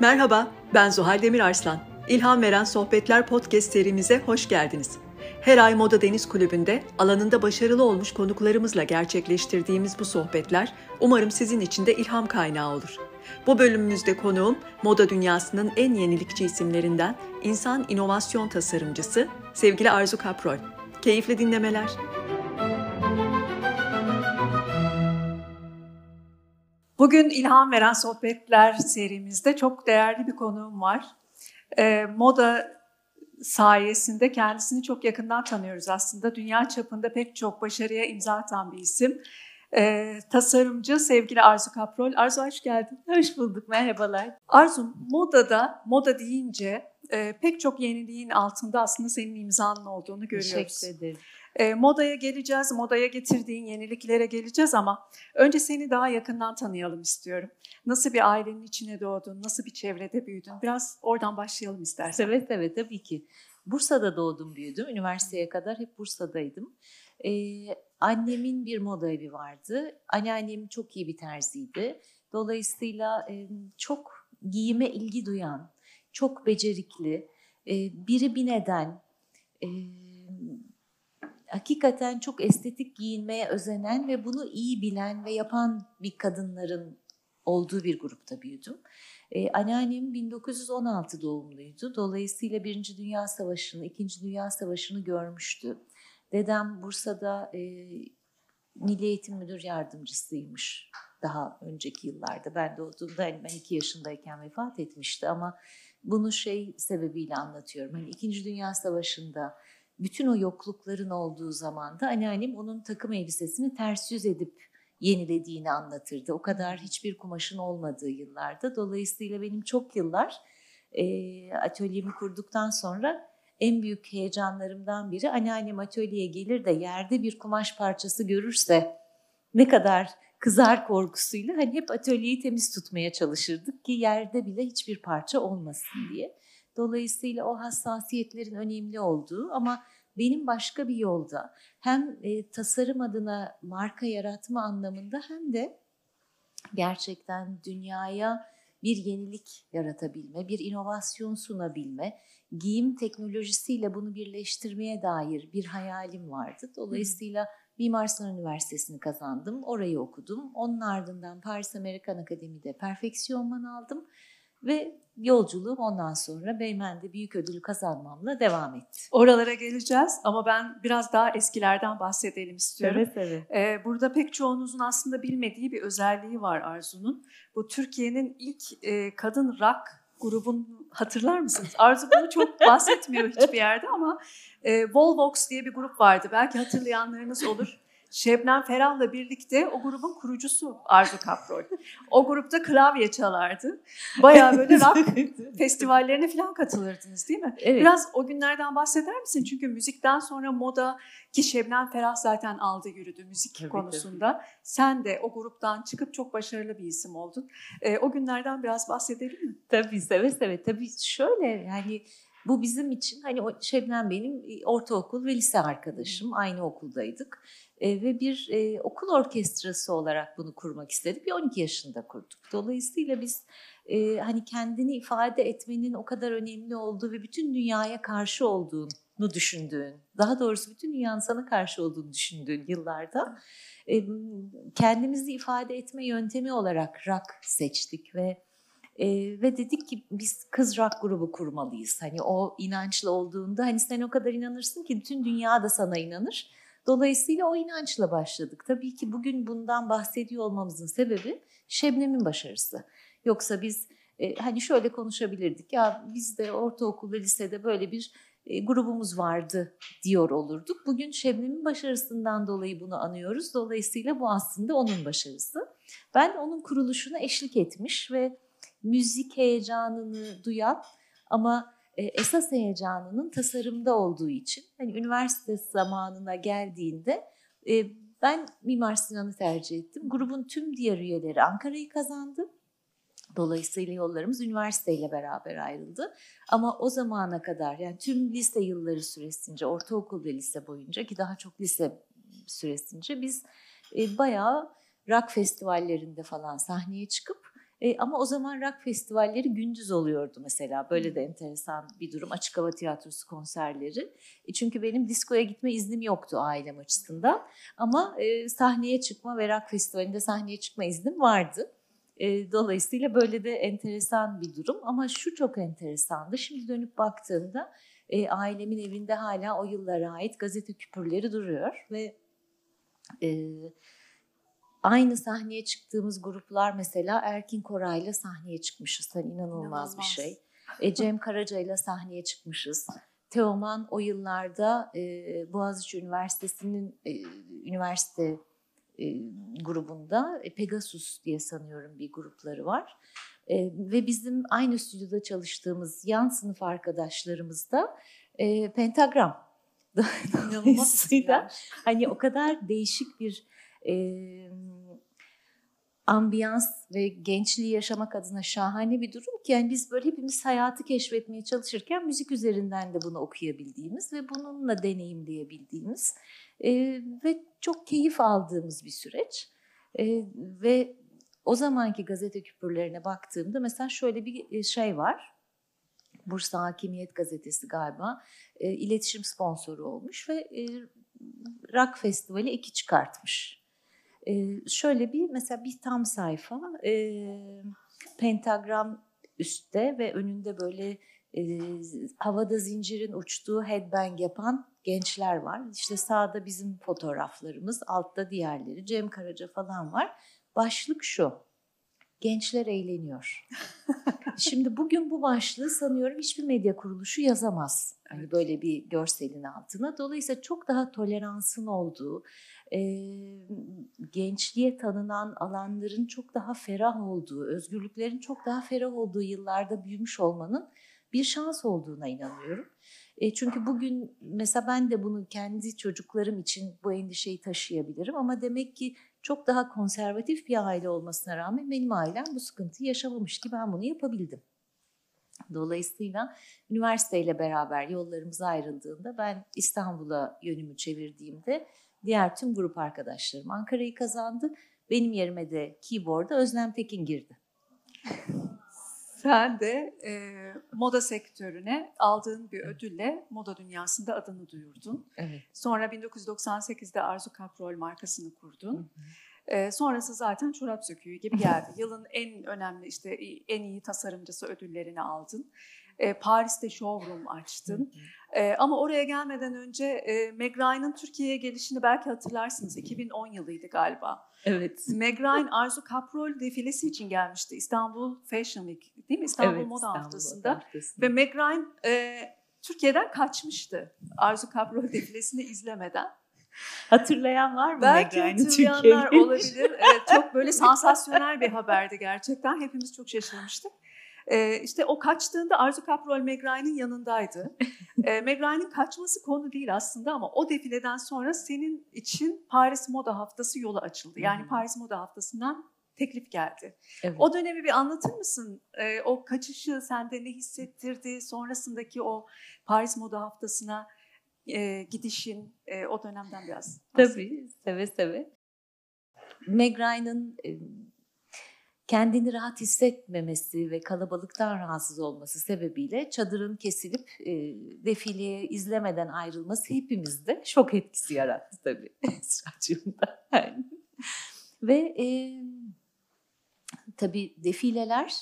Merhaba, ben Zuhal Demir Arslan. İlham Veren Sohbetler podcast serimize hoş geldiniz. Her ay Moda Deniz Kulübü'nde alanında başarılı olmuş konuklarımızla gerçekleştirdiğimiz bu sohbetler umarım sizin için de ilham kaynağı olur. Bu bölümümüzde konuğum moda dünyasının en yenilikçi isimlerinden insan inovasyon tasarımcısı sevgili Arzu Kaprol. Keyifli dinlemeler. Bugün ilham veren sohbetler serimizde çok değerli bir konuğum var. E, moda sayesinde kendisini çok yakından tanıyoruz aslında. Dünya çapında pek çok başarıya imza atan bir isim. E, tasarımcı sevgili Arzu Kaprol. Arzu hoş geldin. Hoş bulduk, merhabalar. Arzu, modada, moda deyince e, pek çok yeniliğin altında aslında senin imzanın olduğunu görüyoruz. Teşekkür ederim. E, modaya geleceğiz, modaya getirdiğin yeniliklere geleceğiz ama önce seni daha yakından tanıyalım istiyorum. Nasıl bir ailenin içine doğdun, nasıl bir çevrede büyüdün? Biraz oradan başlayalım istersen. Evet, evet tabii ki. Bursa'da doğdum, büyüdüm. Üniversiteye kadar hep Bursa'daydım. Ee, annemin bir moda evi vardı. Anneannem çok iyi bir terziydi. Dolayısıyla e, çok giyime ilgi duyan, çok becerikli, e, biri bir neden, e, hakikaten çok estetik giyinmeye özenen ve bunu iyi bilen ve yapan bir kadınların olduğu bir grupta büyüdüm. Ee, anneannem 1916 doğumluydu. Dolayısıyla Birinci Dünya Savaşı'nı, İkinci Dünya Savaşı'nı görmüştü. Dedem Bursa'da e, Milli Eğitim Müdür Yardımcısıymış daha önceki yıllarda. Ben doğduğumda hani ben iki yaşındayken vefat etmişti ama bunu şey sebebiyle anlatıyorum. Hani İkinci Dünya Savaşı'nda bütün o yoklukların olduğu zaman da anneannem onun takım elbisesini ters yüz edip yenilediğini anlatırdı. O kadar hiçbir kumaşın olmadığı yıllarda. Dolayısıyla benim çok yıllar e, atölyemi kurduktan sonra en büyük heyecanlarımdan biri anneannem atölyeye gelir de yerde bir kumaş parçası görürse ne kadar kızar korkusuyla hani hep atölyeyi temiz tutmaya çalışırdık ki yerde bile hiçbir parça olmasın diye. Dolayısıyla o hassasiyetlerin önemli olduğu ama benim başka bir yolda hem e, tasarım adına marka yaratma anlamında hem de gerçekten dünyaya bir yenilik yaratabilme, bir inovasyon sunabilme, giyim teknolojisiyle bunu birleştirmeye dair bir hayalim vardı. Dolayısıyla Mimar Sinan Üniversitesi'ni kazandım, orayı okudum. Onun ardından Paris Amerikan Akademi'de perfeksiyonman aldım ve yolculuğum ondan sonra Beymen'de büyük ödülü kazanmamla devam etti. Oralara geleceğiz ama ben biraz daha eskilerden bahsedelim istiyorum. Evet, evet. Ee, burada pek çoğunuzun aslında bilmediği bir özelliği var Arzu'nun. Bu Türkiye'nin ilk e, kadın rock grubun hatırlar mısınız? Arzu bunu çok bahsetmiyor hiçbir yerde ama e, Volvox diye bir grup vardı. Belki hatırlayanlarınız olur. Şebnem Ferah'la birlikte o grubun kurucusu Arzu Kaprol. O grupta klavye çalardı. Bayağı böyle rock festivallerine falan katılırdınız değil mi? Evet. Biraz o günlerden bahseder misin? Çünkü müzikten sonra moda ki Şebnem Ferah zaten aldı yürüdü müzik Tabii, konusunda. Sen de o gruptan çıkıp çok başarılı bir isim oldun. E, o günlerden biraz bahsedelim mi? Tabii seve seve. Tabii şöyle yani bu bizim için hani Şebnem benim e, ortaokul ve lise arkadaşım. Aynı okuldaydık. E, ve bir e, okul orkestrası olarak bunu kurmak istedik. Bir 12 yaşında kurduk. Dolayısıyla biz e, hani kendini ifade etmenin o kadar önemli olduğu ve bütün dünyaya karşı olduğunu düşündüğün, daha doğrusu bütün dünyanın sana karşı olduğunu düşündüğün yıllarda e, kendimizi ifade etme yöntemi olarak rock seçtik ve e, ve dedik ki biz kız rock grubu kurmalıyız. Hani o inançlı olduğunda hani sen o kadar inanırsın ki bütün dünya da sana inanır. Dolayısıyla o inançla başladık. Tabii ki bugün bundan bahsediyor olmamızın sebebi Şebnem'in başarısı. Yoksa biz e, hani şöyle konuşabilirdik ya biz de ortaokul ve lisede böyle bir e, grubumuz vardı diyor olurduk. Bugün Şebnem'in başarısından dolayı bunu anıyoruz. Dolayısıyla bu aslında onun başarısı. Ben onun kuruluşuna eşlik etmiş ve müzik heyecanını duyan ama esas heyecanının tasarımda olduğu için hani üniversite zamanına geldiğinde e, ben Mimar Sinan'ı tercih ettim. Grubun tüm diğer üyeleri Ankara'yı kazandı. Dolayısıyla yollarımız üniversiteyle beraber ayrıldı. Ama o zamana kadar yani tüm lise yılları süresince, ortaokul ve lise boyunca ki daha çok lise süresince biz e, bayağı rock festivallerinde falan sahneye çıkıp e, ama o zaman rock festivalleri gündüz oluyordu mesela. Böyle de enteresan bir durum. Açık hava tiyatrosu konserleri. E, çünkü benim diskoya gitme iznim yoktu ailem açısından. Ama e, sahneye çıkma ve rock festivalinde sahneye çıkma iznim vardı. E, dolayısıyla böyle de enteresan bir durum. Ama şu çok enteresandı. Şimdi dönüp baktığımda e, ailemin evinde hala o yıllara ait gazete küpürleri duruyor ve e, aynı sahneye çıktığımız gruplar mesela Erkin Koray'la sahneye çıkmışız. Hani inanılmaz, İnanılmaz. bir şey. E, Cem Karaca'yla sahneye çıkmışız. Teoman o yıllarda e, Boğaziçi Üniversitesi'nin e, üniversite e, grubunda e, Pegasus diye sanıyorum bir grupları var. E, ve bizim aynı stüdyoda çalıştığımız yan sınıf arkadaşlarımız da e, Pentagram. İnanılmaz Dolayısıyla hani o kadar değişik bir e, ambiyans ve gençliği yaşamak adına şahane bir durum ki yani biz böyle hepimiz hayatı keşfetmeye çalışırken müzik üzerinden de bunu okuyabildiğimiz ve bununla deneyimleyebildiğimiz e, ve çok keyif aldığımız bir süreç E, ve o zamanki gazete küpürlerine baktığımda mesela şöyle bir şey var. Bursa Hakimiyet Gazetesi galiba e, iletişim sponsoru olmuş ve e, rock festivali iki çıkartmış. E, şöyle bir mesela bir tam sayfa e, pentagram üstte ve önünde böyle e, havada zincirin uçtuğu headbang yapan gençler var. İşte sağda bizim fotoğraflarımız, altta diğerleri, Cem Karaca falan var. Başlık şu, gençler eğleniyor. Şimdi bugün bu başlığı sanıyorum hiçbir medya kuruluşu yazamaz. Hani Evet. böyle bir görselin altına. Dolayısıyla çok daha toleransın olduğu, e, gençliğe tanınan alanların çok daha ferah olduğu, özgürlüklerin çok daha ferah olduğu yıllarda büyümüş olmanın bir şans olduğuna inanıyorum. E, çünkü bugün mesela ben de bunu kendi çocuklarım için bu endişeyi taşıyabilirim ama demek ki çok daha konservatif bir aile olmasına rağmen benim ailem bu sıkıntıyı yaşamamış ki ben bunu yapabildim. Dolayısıyla üniversiteyle beraber yollarımız ayrıldığında ben İstanbul'a yönümü çevirdiğimde diğer tüm grup arkadaşlarım Ankara'yı kazandı. Benim yerime de keyboard'a Özlem Tekin girdi. Sen de e, moda sektörüne aldığın bir ödülle moda dünyasında adını duyurdun. Evet. Sonra 1998'de Arzu Kaprol markasını kurdun. E, sonrası zaten çorap söküğü gibi geldi. Yılın en önemli işte en iyi tasarımcısı ödüllerini aldın. E, Paris'te showroom açtın. E, ama oraya gelmeden önce e, Meg Ryan'ın Türkiye'ye gelişini belki hatırlarsınız. 2010 yılıydı galiba. Evet. Meg Ryan Arzu Kaprol defilesi için gelmişti. İstanbul Fashion Week değil mi? İstanbul evet, Moda İstanbul Haftası'nda. Haftası'nda. Ve Meg Ryan e, Türkiye'den kaçmıştı. Arzu Kaprol defilesini izlemeden. Hatırlayan var mı? Belki Ryan'ı hatırlayanlar olabilir. Evet, çok böyle sansasyonel bir haberdi gerçekten. Hepimiz çok şaşırmıştık. Ee, işte o kaçtığında Arzu Kaprol Meg Ryan'ın yanındaydı. Ee, Meg Ryan'ın kaçması konu değil aslında ama o defileden sonra senin için Paris Moda Haftası yolu açıldı. Yani Hı hı. Paris Moda Haftası'ndan teklif geldi. Evet. O dönemi bir anlatır mısın? Ee, o kaçışı sende ne hissettirdi? Sonrasındaki o Paris Moda Haftası'na e, gidişin e, o dönemden biraz. Tabii, seve seve. Meg Ryan'ın e, kendini rahat hissetmemesi ve kalabalıktan rahatsız olması sebebiyle çadırın kesilip e, defileye izlemeden ayrılması hepimizde şok etkisi yarattı tabii Esra'cığımda. Yani. Ve e, tabii defileler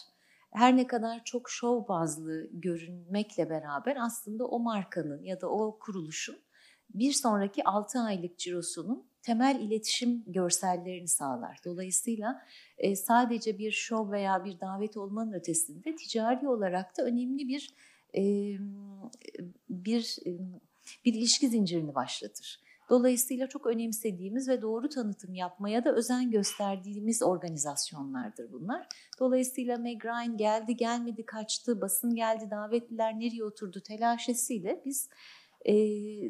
her ne kadar çok şov bazlı görünmekle beraber aslında o markanın ya da o kuruluşun bir sonraki 6 aylık cirosunun temel iletişim görsellerini sağlar. Dolayısıyla e, sadece bir şov veya bir davet olmanın ötesinde ticari olarak da önemli bir e, bir e, bir ilişki zincirini başlatır. Dolayısıyla çok önemsediğimiz ve doğru tanıtım yapmaya da özen gösterdiğimiz organizasyonlardır bunlar. Dolayısıyla Meg Ryan geldi, gelmedi, kaçtı, basın geldi, davetliler nereye oturdu telaşesiyle biz e,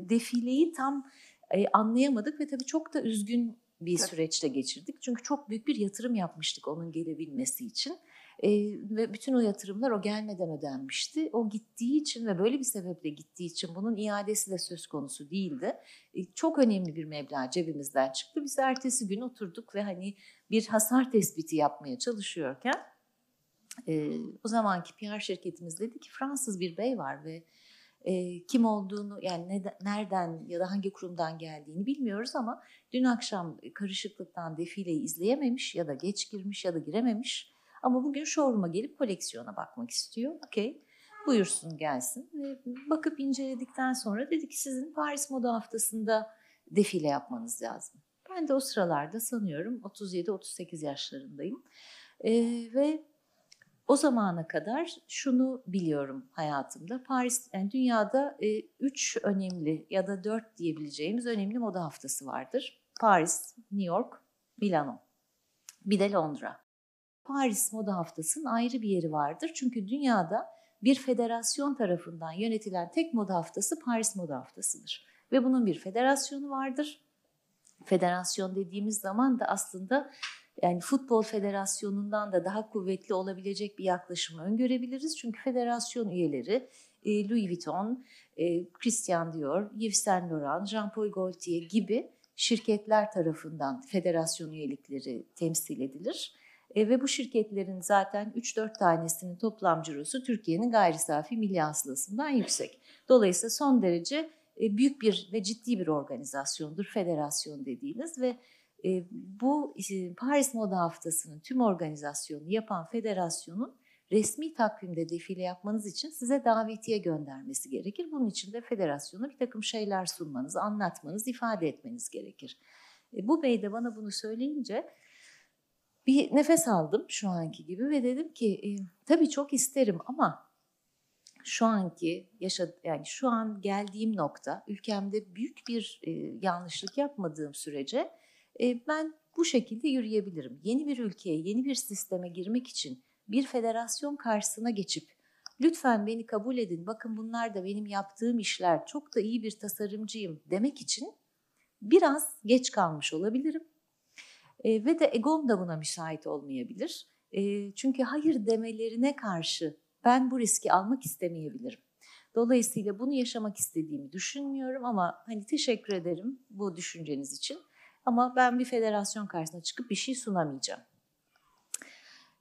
defileyi tam e, anlayamadık ve tabii çok da üzgün bir Tabii. süreçte geçirdik. Çünkü çok büyük bir yatırım yapmıştık onun gelebilmesi için. E, ve bütün o yatırımlar o gelmeden ödenmişti. O gittiği için ve böyle bir sebeple gittiği için bunun iadesi de söz konusu değildi. E, çok önemli bir meblağ cebimizden çıktı. Biz ertesi gün oturduk ve hani bir hasar tespiti yapmaya çalışıyorken e, o zamanki PR şirketimiz dedi ki Fransız bir bey var ve e, kim olduğunu yani ne, nereden ya da hangi kurumdan geldiğini bilmiyoruz ama dün akşam karışıklıktan defileyi izleyememiş ya da geç girmiş ya da girememiş ama bugün showroom'a gelip koleksiyona bakmak istiyor. Okey buyursun gelsin. Ve bakıp inceledikten sonra dedi ki sizin Paris Moda Haftası'nda defile yapmanız lazım. Ben de o sıralarda sanıyorum 37-38 yaşlarındayım. Ee, ve o zamana kadar şunu biliyorum hayatımda. Paris, yani dünyada e, üç önemli ya da dört diyebileceğimiz önemli moda haftası vardır. Paris, New York, Milano. Bir de Londra. Paris Moda Haftası'nın ayrı bir yeri vardır. Çünkü dünyada bir federasyon tarafından yönetilen tek moda haftası Paris Moda Haftası'dır. Ve bunun bir federasyonu vardır. Federasyon dediğimiz zaman da aslında yani futbol federasyonundan da daha kuvvetli olabilecek bir yaklaşımı öngörebiliriz. Çünkü federasyon üyeleri e, Louis Vuitton, e, Christian Dior, Yves Saint Laurent, Jean-Paul Gaultier gibi şirketler tarafından federasyon üyelikleri temsil edilir. E, ve bu şirketlerin zaten 3-4 tanesinin toplam cirosu Türkiye'nin gayri safi milli hasılasından yüksek. Dolayısıyla son derece e, büyük bir ve ciddi bir organizasyondur federasyon dediğiniz ve e, bu e, Paris Moda Haftası'nın tüm organizasyonu yapan federasyonun resmi takvimde defile yapmanız için size davetiye göndermesi gerekir. Bunun için de federasyona bir takım şeyler sunmanız, anlatmanız, ifade etmeniz gerekir. E, bu bey de bana bunu söyleyince bir nefes aldım şu anki gibi ve dedim ki e, tabii çok isterim ama şu anki yaşad yani şu an geldiğim nokta ülkemde büyük bir e, yanlışlık yapmadığım sürece e, ben bu şekilde yürüyebilirim. Yeni bir ülkeye, yeni bir sisteme girmek için bir federasyon karşısına geçip lütfen beni kabul edin, bakın bunlar da benim yaptığım işler, çok da iyi bir tasarımcıyım demek için biraz geç kalmış olabilirim. E, ve de egom da buna müsait olmayabilir. E, çünkü hayır demelerine karşı ben bu riski almak istemeyebilirim. Dolayısıyla bunu yaşamak istediğimi düşünmüyorum ama hani teşekkür ederim bu düşünceniz için. Ama ben bir federasyon karşısına çıkıp bir şey sunamayacağım.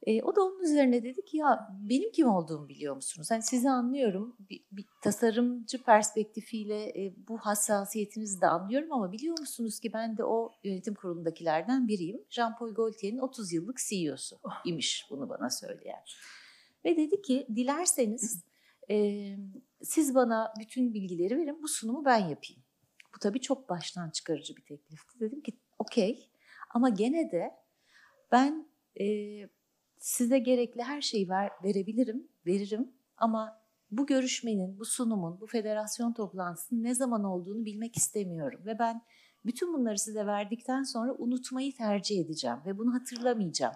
E, o da onun üzerine dedi ki ya benim kim olduğumu biliyor musunuz? Yani sizi anlıyorum bir, bir tasarımcı perspektifiyle e, bu hassasiyetinizi de anlıyorum ama biliyor musunuz ki ben de o yönetim kurulundakilerden biriyim. Jean-Paul Gaultier'in 30 yıllık CEO'su imiş bunu bana söyleyen. Ve dedi ki dilerseniz e, siz bana bütün bilgileri verin bu sunumu ben yapayım. Bu tabii çok baştan çıkarıcı bir teklifti. Dedim ki okey ama gene de ben e, size gerekli her şeyi ver, verebilirim, veririm ama bu görüşmenin, bu sunumun, bu federasyon toplantısının ne zaman olduğunu bilmek istemiyorum ve ben bütün bunları size verdikten sonra unutmayı tercih edeceğim ve bunu hatırlamayacağım.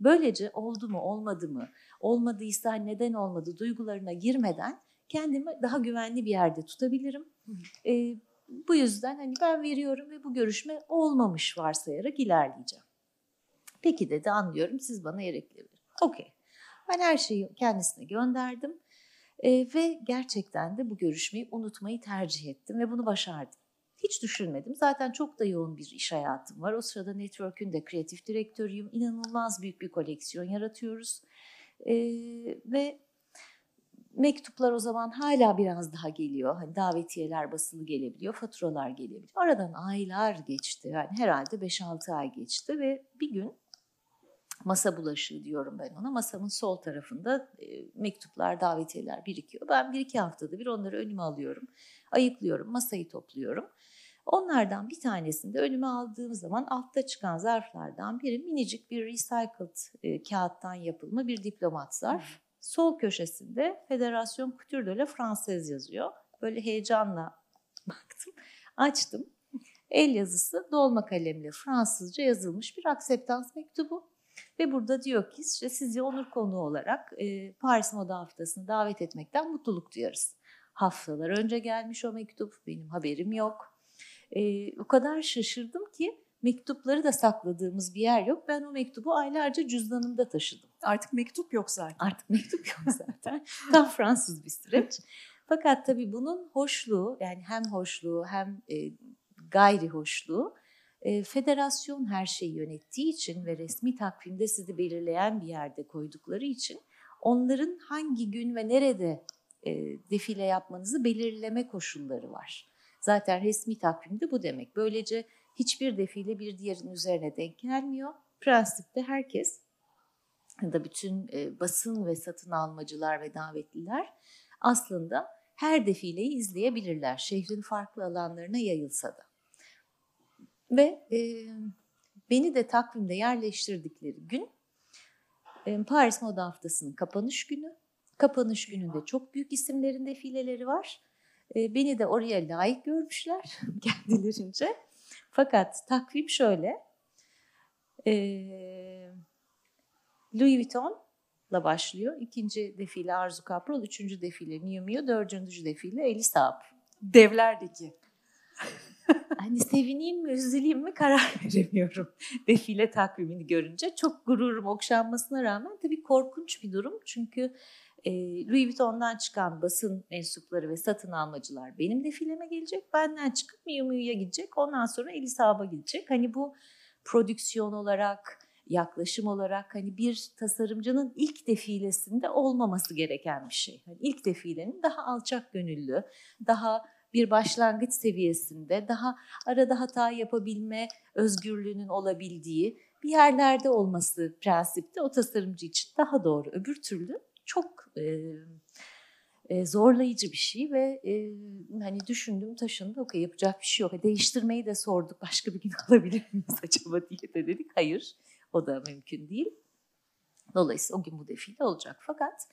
Böylece oldu mu, olmadı mı, olmadıysa neden olmadı duygularına girmeden kendimi daha güvenli bir yerde tutabilirim. Ee, bu yüzden hani ben veriyorum ve bu görüşme olmamış varsayarak ilerleyeceğim. Peki dedi anlıyorum siz bana gerekli verin. Okey. Ben her şeyi kendisine gönderdim ee, ve gerçekten de bu görüşmeyi unutmayı tercih ettim ve bunu başardım. Hiç düşünmedim. Zaten çok da yoğun bir iş hayatım var. O sırada Network'ün de kreatif direktörüyüm. İnanılmaz büyük bir koleksiyon yaratıyoruz. Ee, ve mektuplar o zaman hala biraz daha geliyor. Hani davetiyeler basılı gelebiliyor, faturalar gelebiliyor. Aradan aylar geçti. Yani herhalde 5-6 ay geçti ve bir gün masa bulaşığı diyorum ben ona. Masamın sol tarafında e, mektuplar, davetiyeler birikiyor. Ben bir iki haftada bir onları önüme alıyorum. Ayıklıyorum, masayı topluyorum. Onlardan bir tanesini de önüme aldığım zaman altta çıkan zarflardan biri minicik bir recycled e, kağıttan yapılma bir diplomat zarf. Sol köşesinde Federasyon Couture de la Française yazıyor. Böyle heyecanla baktım, açtım. El yazısı dolma kalemle Fransızca yazılmış bir akseptans mektubu. Ve burada diyor ki işte sizi onur konuğu olarak e, Paris Moda Haftası'na davet etmekten mutluluk duyarız. Haftalar önce gelmiş o mektup, benim haberim yok. E, o kadar şaşırdım ki mektupları da sakladığımız bir yer yok. Ben o mektubu aylarca cüzdanımda taşıdım. Artık mektup yok zaten. Artık mektup yok zaten. Tam Fransız bir süreç. Fakat tabii bunun hoşluğu yani hem hoşluğu hem e, gayri hoşluğu e, federasyon her şeyi yönettiği için ve resmi takvimde sizi belirleyen bir yerde koydukları için onların hangi gün ve nerede e, defile yapmanızı belirleme koşulları var. Zaten resmi takvimde bu demek. Böylece hiçbir defile bir diğerinin üzerine denk gelmiyor. Prensipte herkes ya da bütün e, basın ve satın almacılar ve davetliler aslında her defileyi izleyebilirler. Şehrin farklı alanlarına yayılsa da. Ve e, beni de takvimde yerleştirdikleri gün e, Paris Moda Haftası'nın kapanış günü. Kapanış gününde çok büyük isimlerin defileleri var. E, beni de oraya layık görmüşler kendilerince. Fakat takvim şöyle. E, Louis Vuitton'la başlıyor. İkinci defile Arzu Kaprol, üçüncü defile Miu Miu, dördüncü defile Elis Saab. Devlerdeki. hani sevineyim mi, üzüleyim mi karar veremiyorum defile takvimini görünce. Çok gururum okşanmasına rağmen tabii korkunç bir durum. Çünkü e, Louis Vuitton'dan çıkan basın mensupları ve satın almacılar benim defileme gelecek. Benden çıkıp Miu Miu'ya gidecek. Ondan sonra Elisab'a gidecek. Hani bu prodüksiyon olarak, yaklaşım olarak hani bir tasarımcının ilk defilesinde olmaması gereken bir şey. Yani ilk defilenin daha alçak gönüllü, daha bir başlangıç seviyesinde, daha arada hata yapabilme özgürlüğünün olabildiği bir yerlerde olması prensipte o tasarımcı için daha doğru. Öbür türlü çok e, e, zorlayıcı bir şey ve e, hani düşündüm taşındı okey yapacak bir şey yok. Değiştirmeyi de sorduk. Başka bir gün alabilir miyiz acaba diye de dedik. Hayır o da mümkün değil. Dolayısıyla o gün bu defile olacak. Fakat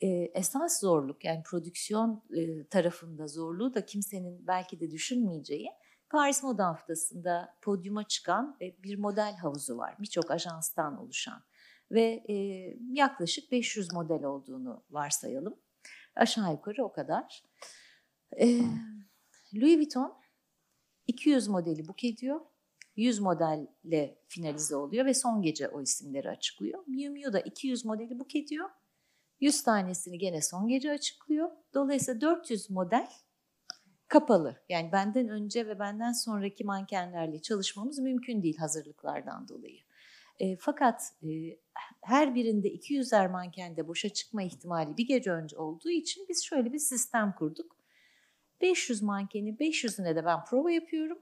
e, esas zorluk yani prodüksiyon e, tarafında zorluğu da kimsenin belki de düşünmeyeceği Paris Moda Haftası'nda podyuma çıkan e, bir model havuzu var. Birçok ajanstan oluşan ve e, yaklaşık 500 model olduğunu varsayalım. Aşağı yukarı o kadar. E, Louis Vuitton 200 modeli book ediyor. 100 modelle finalize oluyor ve son gece o isimleri açıklıyor. Miu Miu da 200 modeli book ediyor. 100 tanesini gene son gece açıklıyor. Dolayısıyla 400 model kapalı. Yani benden önce ve benden sonraki mankenlerle çalışmamız mümkün değil hazırlıklardan dolayı. E, fakat e, her birinde 200'er mankende boşa çıkma ihtimali bir gece önce olduğu için biz şöyle bir sistem kurduk. 500 mankeni 500'üne de ben prova yapıyorum.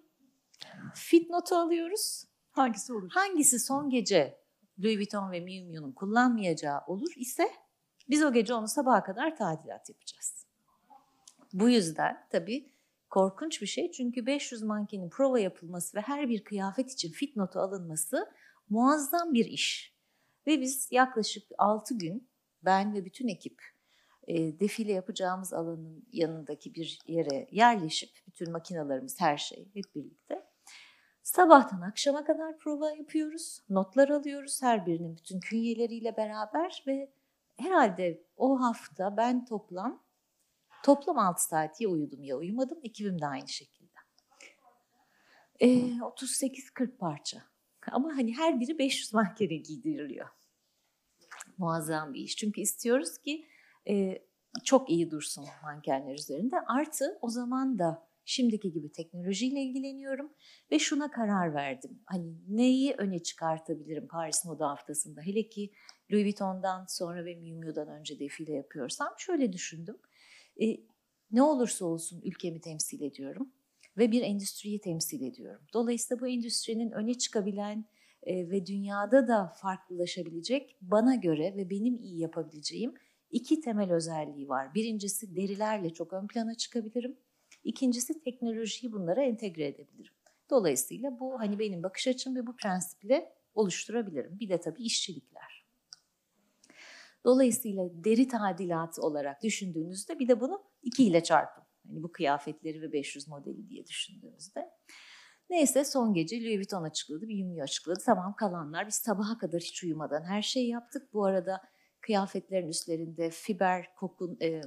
Fit notu alıyoruz. Hangisi olur? Hangisi son gece Louis Vuitton ve Miu Miu'nun kullanmayacağı olur ise biz o gece onu sabaha kadar tadilat yapacağız. Bu yüzden tabii korkunç bir şey çünkü 500 mankenin prova yapılması ve her bir kıyafet için fit notu alınması muazzam bir iş. Ve biz yaklaşık 6 gün ben ve bütün ekip e, defile yapacağımız alanın yanındaki bir yere yerleşip bütün makinalarımız her şey hep birlikte sabahtan akşama kadar prova yapıyoruz. Notlar alıyoruz her birinin bütün künyeleriyle beraber ve herhalde o hafta ben toplam toplam 6 saat ya uyudum ya uyumadım. Ekibim de aynı şekilde. E, 38-40 parça. Ama hani her biri 500 mankene giydiriliyor. Muazzam bir iş. Çünkü istiyoruz ki e, çok iyi dursun mankenler üzerinde. Artı o zaman da şimdiki gibi teknolojiyle ilgileniyorum ve şuna karar verdim. Hani neyi öne çıkartabilirim Paris Moda Haftası'nda? Hele ki Louis Vuitton'dan sonra ve Miu Miu'dan önce defile yapıyorsam şöyle düşündüm. E, ne olursa olsun ülkemi temsil ediyorum ve bir endüstriyi temsil ediyorum. Dolayısıyla bu endüstrinin öne çıkabilen e, ve dünyada da farklılaşabilecek bana göre ve benim iyi yapabileceğim iki temel özelliği var. Birincisi derilerle çok ön plana çıkabilirim. İkincisi teknolojiyi bunlara entegre edebilirim. Dolayısıyla bu hani benim bakış açım ve bu prensiple oluşturabilirim. Bir de tabii işçilikler. Dolayısıyla deri tadilatı olarak düşündüğünüzde bir de bunu iki ile çarpın. Hani bu kıyafetleri ve 500 modeli diye düşündüğünüzde. Neyse son gece Louis Vuitton açıkladı, bir Miu açıkladı. Tamam kalanlar biz sabaha kadar hiç uyumadan her şeyi yaptık. Bu arada kıyafetlerin üstlerinde fiber kokun, e,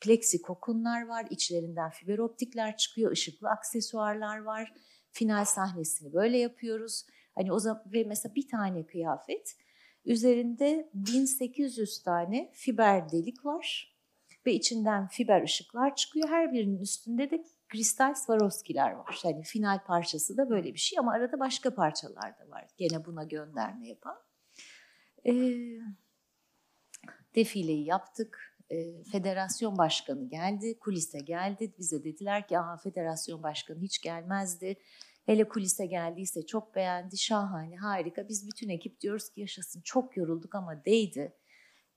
plexi kokunlar var. İçlerinden fiber optikler çıkıyor, ışıklı aksesuarlar var. final sahnesini böyle yapıyoruz. Hani o zaman ve mesela bir tane kıyafet üzerinde 1800 tane fiber delik var ve içinden fiber ışıklar çıkıyor. Her birinin üstünde de kristal Swarovski'ler var. Yani final parçası da böyle bir şey ama arada başka parçalar da var. Gene buna gönderme yapan. Ee, defileyi yaptık. Ee, federasyon başkanı geldi, kulise geldi. Bize dediler ki aha federasyon başkanı hiç gelmezdi. Hele kulise geldiyse çok beğendi, şahane, harika. Biz bütün ekip diyoruz ki yaşasın çok yorulduk ama değdi.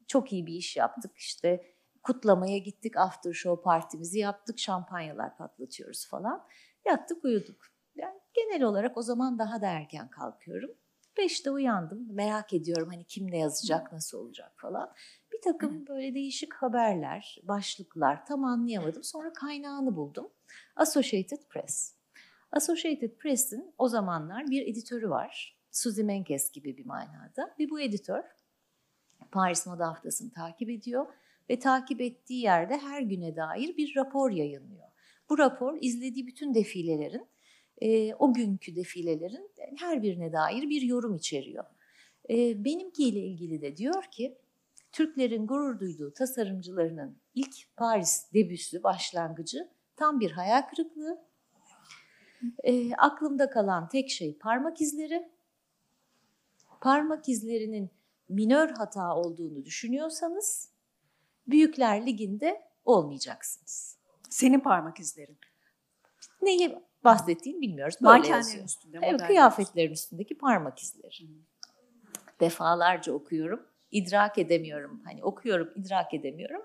Çok iyi bir iş yaptık işte kutlamaya gittik, after show partimizi yaptık, şampanyalar patlatıyoruz falan. Yattık uyuduk. Yani genel olarak o zaman daha da erken kalkıyorum. Beşte uyandım, merak ediyorum hani kim ne yazacak, nasıl olacak falan. Bir takım böyle değişik haberler, başlıklar tam anlayamadım. Sonra kaynağını buldum. Associated Press. Associated Press'in o zamanlar bir editörü var. Suzy Menkes gibi bir manada. Ve bu editör Paris Moda Haftası'nı takip ediyor ve takip ettiği yerde her güne dair bir rapor yayınlıyor. Bu rapor izlediği bütün defilelerin, e, o günkü defilelerin her birine dair bir yorum içeriyor. E, benimkiyle ilgili de diyor ki, Türklerin gurur duyduğu tasarımcılarının ilk Paris debüsü, başlangıcı tam bir hayal kırıklığı. E, aklımda kalan tek şey parmak izleri. Parmak izlerinin minör hata olduğunu düşünüyorsanız Büyükler Ligi'nde olmayacaksınız. Senin parmak izlerin. Neyi bahsettiğini bilmiyoruz. Böyle Mankenlerin yazıyor. üstünde. Evet, kıyafetlerin üstündeki parmak izleri. Hı. Defalarca okuyorum, idrak edemiyorum. Hani okuyorum, idrak edemiyorum.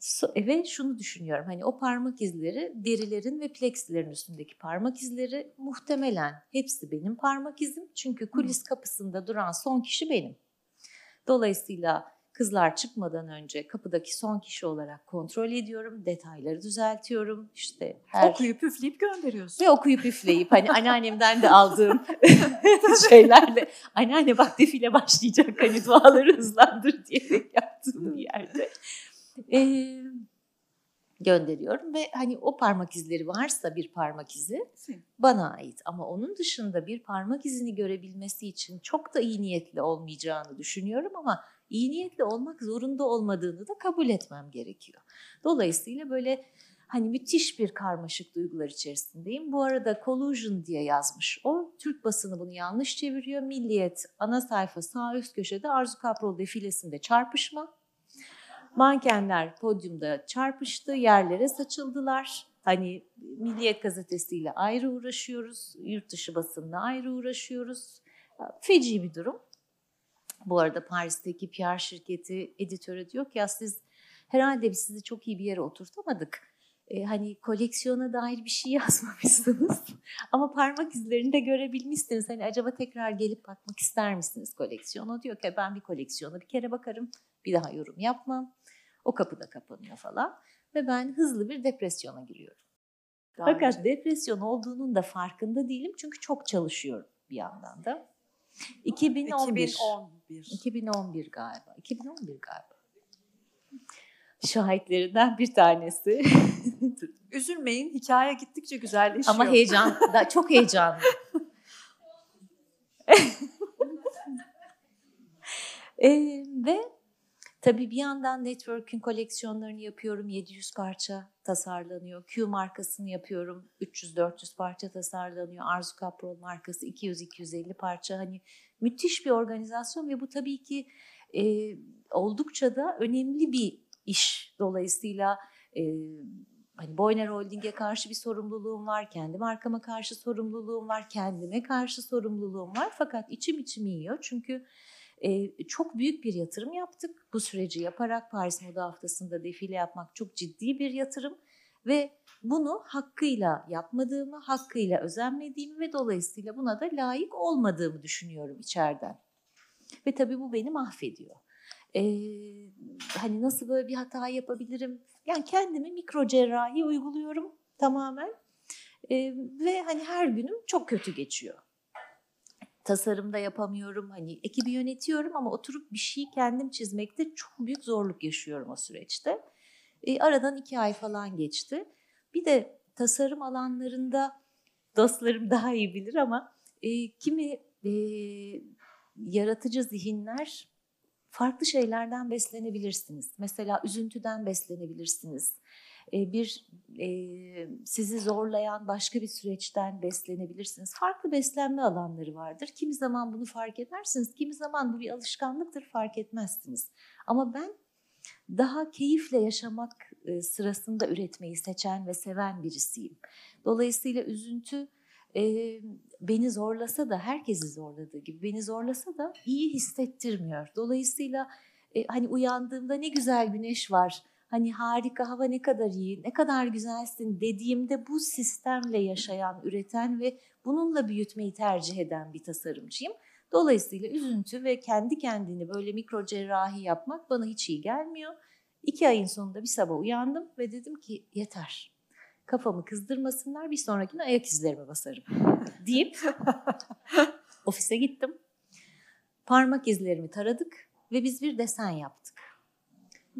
So- ve şunu düşünüyorum. Hani o parmak izleri derilerin ve plexilerin üstündeki parmak izleri muhtemelen hepsi benim parmak izim. Çünkü kulis kapısında duran son kişi benim. Dolayısıyla kızlar çıkmadan önce kapıdaki son kişi olarak kontrol ediyorum. Detayları düzeltiyorum. İşte her Okuyup üfleyip gönderiyorsun. ve okuyup üfleyip hani anneannemden de aldığım şeylerle anneanne bak defile başlayacak hani duaları hızlandır diyerek yaptığım bir yerde Ee, gönderiyorum ve hani o parmak izleri varsa bir parmak izi bana ait ama onun dışında bir parmak izini görebilmesi için çok da iyi niyetli olmayacağını düşünüyorum ama iyi niyetli olmak zorunda olmadığını da kabul etmem gerekiyor. Dolayısıyla böyle hani müthiş bir karmaşık duygular içerisindeyim. Bu arada collusion diye yazmış. O Türk basını bunu yanlış çeviriyor. Milliyet ana sayfa sağ üst köşede Arzu Kaprol defilesinde çarpışma. Mankenler podyumda çarpıştı, yerlere saçıldılar. Hani Milliyet gazetesiyle ayrı uğraşıyoruz, yurt dışı basınla ayrı uğraşıyoruz. Feci bir durum. Bu arada Paris'teki PR şirketi editörü diyor ki ya siz herhalde biz sizi çok iyi bir yere oturtamadık. Ee, hani koleksiyona dair bir şey yazmamışsınız. Ama parmak izlerini de görebilmişsiniz. Hani acaba tekrar gelip bakmak ister misiniz koleksiyona? Diyor ki ben bir koleksiyona bir kere bakarım. Bir daha yorum yapmam. O kapı da kapanıyor falan. Ve ben hızlı bir depresyona giriyorum. Daha Fakat önce. depresyon olduğunun da farkında değilim. Çünkü çok çalışıyorum bir yandan da. 2011. 2011. 2011 galiba. 2011 galiba. Şahitlerinden bir tanesi. Üzülmeyin hikaye gittikçe güzelleşiyor. Ama heyecan, da çok heyecanlı. Ee, ve tabii bir yandan network'ün koleksiyonlarını yapıyorum. 700 parça tasarlanıyor. Q markasını yapıyorum. 300-400 parça tasarlanıyor. Arzu Kaprol markası 200-250 parça. Hani müthiş bir organizasyon ve bu tabii ki e, oldukça da önemli bir iş. Dolayısıyla e, hani Boyner Holding'e karşı bir sorumluluğum var, kendi markama karşı sorumluluğum var, kendime karşı sorumluluğum var. Fakat içim içimi yiyor çünkü e, çok büyük bir yatırım yaptık. Bu süreci yaparak Paris Moda Haftası'nda defile yapmak çok ciddi bir yatırım ve bunu hakkıyla yapmadığımı, hakkıyla özenmediğimi ve dolayısıyla buna da layık olmadığımı düşünüyorum içeriden. Ve tabii bu beni mahvediyor. Ee, hani nasıl böyle bir hata yapabilirim? Yani kendimi mikro cerrahi uyguluyorum tamamen. Ee, ve hani her günüm çok kötü geçiyor. Tasarımda yapamıyorum. Hani ekibi yönetiyorum ama oturup bir şeyi kendim çizmekte çok büyük zorluk yaşıyorum o süreçte. Ee, aradan iki ay falan geçti. Bir de tasarım alanlarında dostlarım daha iyi bilir ama e, kimi e, yaratıcı zihinler farklı şeylerden beslenebilirsiniz. Mesela üzüntüden beslenebilirsiniz. Bir sizi zorlayan başka bir süreçten beslenebilirsiniz. Farklı beslenme alanları vardır. Kimi zaman bunu fark edersiniz, kimi zaman bu bir alışkanlıktır fark etmezsiniz. Ama ben daha keyifle yaşamak sırasında üretmeyi seçen ve seven birisiyim. Dolayısıyla üzüntü beni zorlasa da herkesi zorladığı gibi beni zorlasa da iyi hissettirmiyor. Dolayısıyla hani uyandığımda ne güzel güneş var, hani harika hava ne kadar iyi, ne kadar güzelsin dediğimde bu sistemle yaşayan, üreten ve bununla büyütmeyi tercih eden bir tasarımcıyım. Dolayısıyla üzüntü ve kendi kendini böyle mikro cerrahi yapmak bana hiç iyi gelmiyor. İki ayın sonunda bir sabah uyandım ve dedim ki yeter. Kafamı kızdırmasınlar bir sonrakine ayak izlerime basarım deyip ofise gittim. Parmak izlerimi taradık ve biz bir desen yaptık.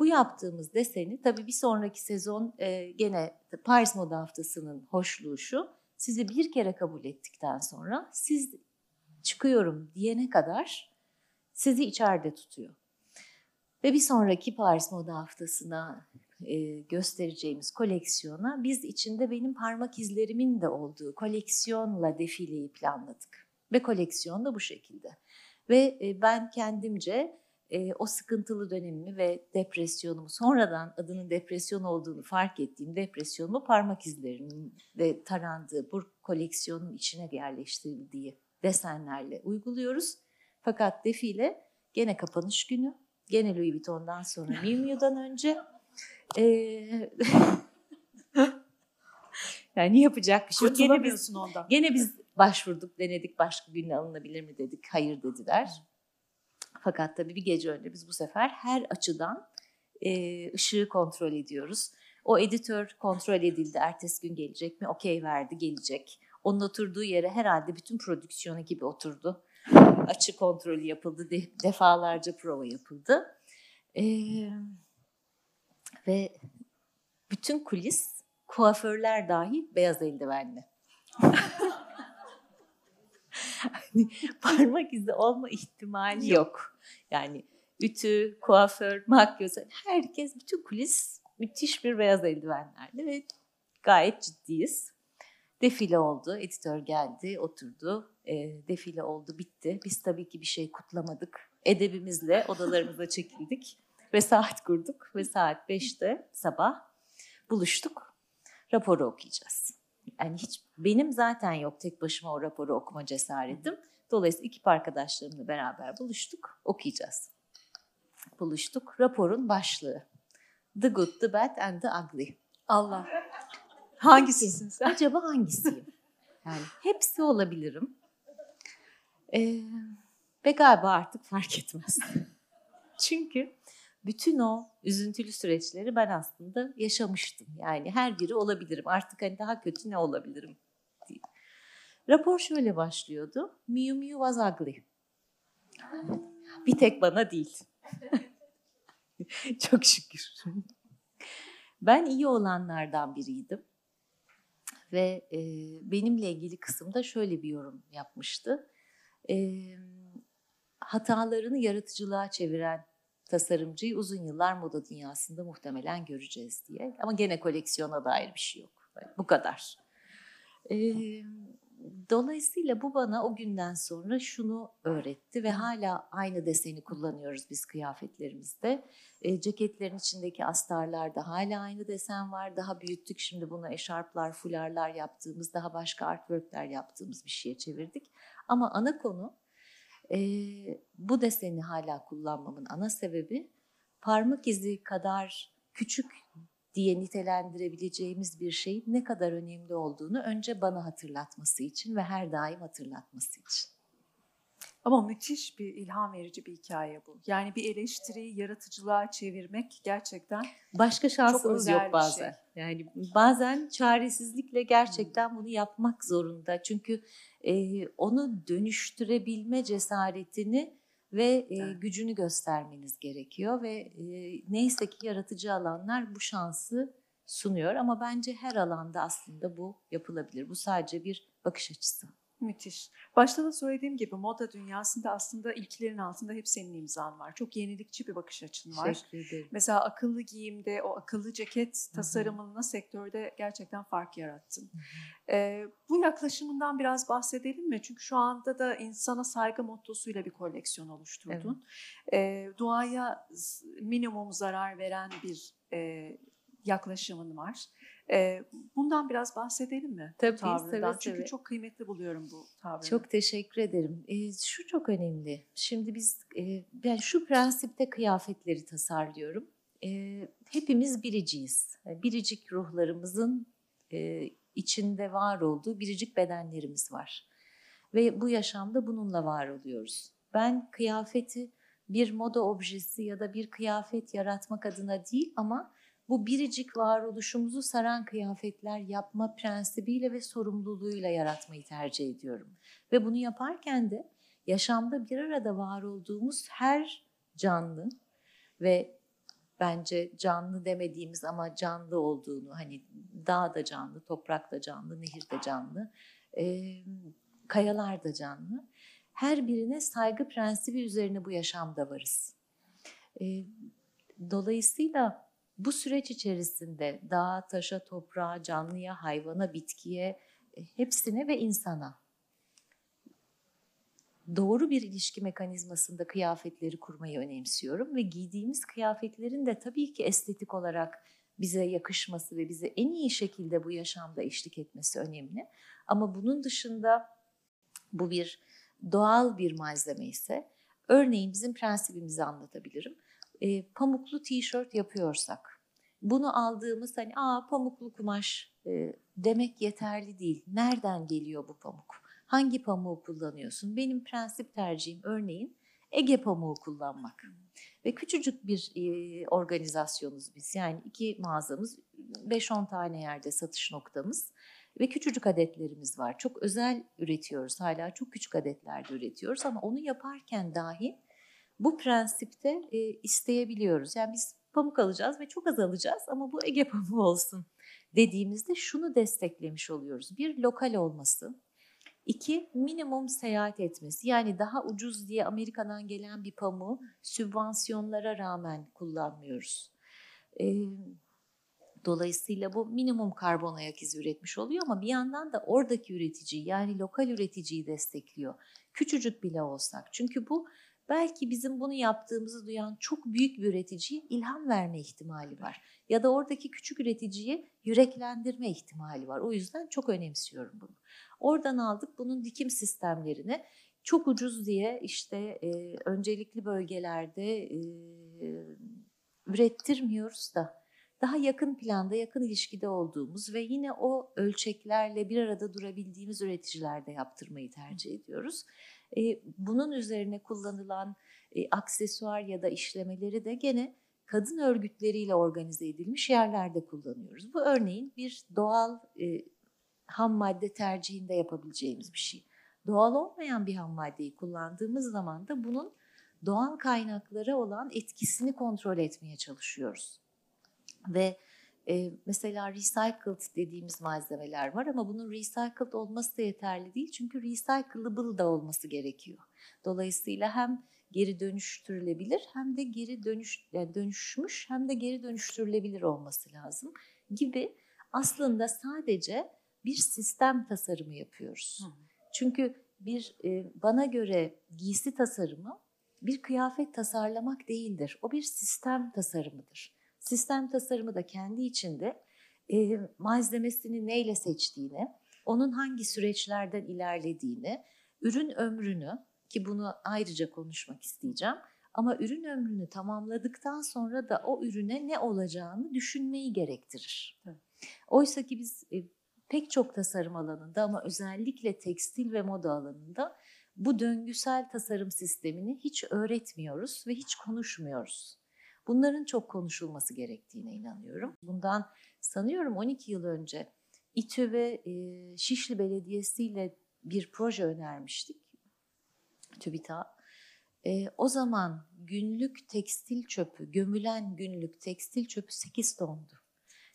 Bu yaptığımız deseni tabii bir sonraki sezon e, gene Paris Moda Haftası'nın hoşluğu şu. Sizi bir kere kabul ettikten sonra siz çıkıyorum diyene kadar sizi içeride tutuyor. Ve bir sonraki Paris Moda Haftası'na e, göstereceğimiz koleksiyona biz içinde benim parmak izlerimin de olduğu koleksiyonla defileyi planladık. Ve koleksiyon da bu şekilde. Ve e, ben kendimce e, o sıkıntılı dönemimi ve depresyonumu sonradan adının depresyon olduğunu fark ettiğim depresyonumu parmak izlerimin de tarandığı bu koleksiyonun içine yerleştirildiği desenlerle uyguluyoruz. Fakat defile gene kapanış günü, gene Louis Vuitton'dan sonra Miu Miu'dan önce. Ee, yani yapacak bir şey yok. Gene biz, ondan. gene biz başvurduk, denedik başka günle alınabilir mi dedik. Hayır dediler. Fakat tabii bir gece önce biz bu sefer her açıdan e, ışığı kontrol ediyoruz. O editör kontrol edildi, ertesi gün gelecek mi? Okey verdi, gelecek. Onun oturduğu yere herhalde bütün prodüksiyonu gibi oturdu. Açı kontrolü yapıldı, de, defalarca prova yapıldı. Ee, ve bütün kulis, kuaförler dahil beyaz eldivenli. hani parmak izi olma ihtimali yok. Yani ütü, kuaför, makyöz, herkes, bütün kulis müthiş bir beyaz eldivenlerle ve gayet ciddiyiz. Defile oldu, editör geldi, oturdu. E, defile oldu, bitti. Biz tabii ki bir şey kutlamadık. Edebimizle odalarımıza çekildik ve saat kurduk ve saat 5'te sabah buluştuk. Raporu okuyacağız. Yani hiç benim zaten yok tek başıma o raporu okuma cesaretim. Dolayısıyla ekip arkadaşlarımla beraber buluştuk, okuyacağız. Buluştuk. Raporun başlığı. The Good, The Bad and The Ugly. Allah. Hangisisin sen? Acaba hangisiyim? Yani hepsi olabilirim. Ee, ve galiba artık fark etmez. Çünkü bütün o üzüntülü süreçleri ben aslında yaşamıştım. Yani her biri olabilirim. Artık hani daha kötü ne olabilirim. Rapor şöyle başlıyordu. Miu Miu was ugly. Bir tek bana değil. Çok şükür. Ben iyi olanlardan biriydim. Ve e, benimle ilgili kısımda şöyle bir yorum yapmıştı. E, hatalarını yaratıcılığa çeviren tasarımcıyı uzun yıllar moda dünyasında muhtemelen göreceğiz diye. Ama gene koleksiyona dair bir şey yok. Bu kadar. E, dolayısıyla bu bana o günden sonra şunu öğretti ve hala aynı deseni kullanıyoruz biz kıyafetlerimizde. E, ceketlerin içindeki astarlarda hala aynı desen var. Daha büyüttük şimdi bunu eşarplar, fularlar yaptığımız, daha başka artworkler yaptığımız bir şeye çevirdik. Ama ana konu e, bu deseni hala kullanmamın ana sebebi parmak izi kadar küçük diye nitelendirebileceğimiz bir şeyin ne kadar önemli olduğunu önce bana hatırlatması için ve her daim hatırlatması için. Ama müthiş bir ilham verici bir hikaye bu. Yani bir eleştiriyi yaratıcılığa çevirmek gerçekten başka şansımız özel yok bir bazen. Yani bazen çaresizlikle gerçekten bunu yapmak zorunda. Çünkü e, onu dönüştürebilme cesaretini ve e, Evet. gücünü göstermeniz gerekiyor ve e, neyse ki yaratıcı alanlar bu şansı sunuyor ama bence her alanda aslında bu yapılabilir. Bu sadece bir bakış açısı. Müthiş. Başta da söylediğim gibi moda dünyasında aslında ilklerin altında hep senin imzan var. Çok yenilikçi bir bakış açın var. Teşekkür ederim. Mesela akıllı giyimde o akıllı ceket tasarımına sektörde gerçekten fark yarattın. Ee, bu yaklaşımından biraz bahsedelim mi? Çünkü şu anda da insana saygı mottosuyla bir koleksiyon oluşturdun. Ee, doğaya minimum zarar veren bir e, yaklaşımın var. Ee, bundan biraz bahsedelim mi? Tabii, tavrından? seve Çünkü seve. çok kıymetli buluyorum bu tavrını. Çok teşekkür ederim. Ee, şu çok önemli. Şimdi biz, e, ben şu prensipte kıyafetleri tasarlıyorum. Ee, hepimiz biriciyiz. Biricik ruhlarımızın e, içinde var olduğu biricik bedenlerimiz var. Ve bu yaşamda bununla var oluyoruz. Ben kıyafeti bir moda objesi ya da bir kıyafet yaratmak adına değil ama bu biricik varoluşumuzu saran kıyafetler yapma prensibiyle ve sorumluluğuyla yaratmayı tercih ediyorum. Ve bunu yaparken de yaşamda bir arada var olduğumuz her canlı ve bence canlı demediğimiz ama canlı olduğunu hani dağ da canlı, toprak da canlı, nehir de canlı, e, kayalar da canlı. Her birine saygı prensibi üzerine bu yaşamda varız. E, dolayısıyla bu süreç içerisinde dağa, taşa, toprağa, canlıya, hayvana, bitkiye, e, hepsine ve insana doğru bir ilişki mekanizmasında kıyafetleri kurmayı önemsiyorum ve giydiğimiz kıyafetlerin de tabii ki estetik olarak bize yakışması ve bize en iyi şekilde bu yaşamda eşlik etmesi önemli. Ama bunun dışında bu bir doğal bir malzeme ise örneğin bizim prensibimizi anlatabilirim. E, pamuklu tişört yapıyorsak bunu aldığımız hani aa pamuklu kumaş e, demek yeterli değil. Nereden geliyor bu pamuk? Hangi pamuğu kullanıyorsun? Benim prensip tercihim örneğin Ege pamuğu kullanmak. Ve küçücük bir e, organizasyonuz biz. Yani iki mağazamız, 5-10 tane yerde satış noktamız ve küçücük adetlerimiz var. Çok özel üretiyoruz. Hala çok küçük adetlerde üretiyoruz ama onu yaparken dahi bu prensipte e, isteyebiliyoruz. Yani biz pamuk alacağız ve çok az alacağız ama bu Ege pamuğu olsun dediğimizde şunu desteklemiş oluyoruz. Bir lokal olması, iki minimum seyahat etmesi. Yani daha ucuz diye Amerika'dan gelen bir pamuğu sübvansiyonlara rağmen kullanmıyoruz. Ee, Dolayısıyla bu minimum karbon ayak izi üretmiş oluyor ama bir yandan da oradaki üreticiyi yani lokal üreticiyi destekliyor. Küçücük bile olsak. Çünkü bu belki bizim bunu yaptığımızı duyan çok büyük bir üreticiye ilham verme ihtimali var. Ya da oradaki küçük üreticiyi yüreklendirme ihtimali var. O yüzden çok önemsiyorum bunu. Oradan aldık bunun dikim sistemlerini. Çok ucuz diye işte e, öncelikli bölgelerde e, ürettirmiyoruz da daha yakın planda, yakın ilişkide olduğumuz ve yine o ölçeklerle bir arada durabildiğimiz üreticilerde yaptırmayı tercih ediyoruz. E, bunun üzerine kullanılan e, aksesuar ya da işlemeleri de gene kadın örgütleriyle organize edilmiş yerlerde kullanıyoruz. Bu örneğin bir doğal e, ham madde tercihinde yapabileceğimiz bir şey. Doğal olmayan bir ham maddeyi kullandığımız zaman da bunun doğal kaynaklara olan etkisini kontrol etmeye çalışıyoruz. Ve e, mesela recycled dediğimiz malzemeler var ama bunun recycled olması da yeterli değil. Çünkü recyclable da olması gerekiyor. Dolayısıyla hem geri dönüştürülebilir hem de geri dönüş yani dönüşmüş hem de geri dönüştürülebilir olması lazım gibi aslında sadece bir sistem tasarımı yapıyoruz. Hı. Çünkü bir e, bana göre giysi tasarımı bir kıyafet tasarlamak değildir. O bir sistem tasarımıdır. Sistem tasarımı da kendi içinde e, malzemesini neyle seçtiğini, onun hangi süreçlerden ilerlediğini, ürün ömrünü ki bunu ayrıca konuşmak isteyeceğim. Ama ürün ömrünü tamamladıktan sonra da o ürüne ne olacağını düşünmeyi gerektirir. Evet. Oysa ki biz e, pek çok tasarım alanında ama özellikle tekstil ve moda alanında bu döngüsel tasarım sistemini hiç öğretmiyoruz ve hiç konuşmuyoruz. Bunların çok konuşulması gerektiğine inanıyorum. Bundan sanıyorum 12 yıl önce İTÜ ve e, Şişli Belediyesi ile bir proje önermiştik. TÜBİTAK. E, o zaman günlük tekstil çöpü, gömülen günlük tekstil çöpü 8 tondu.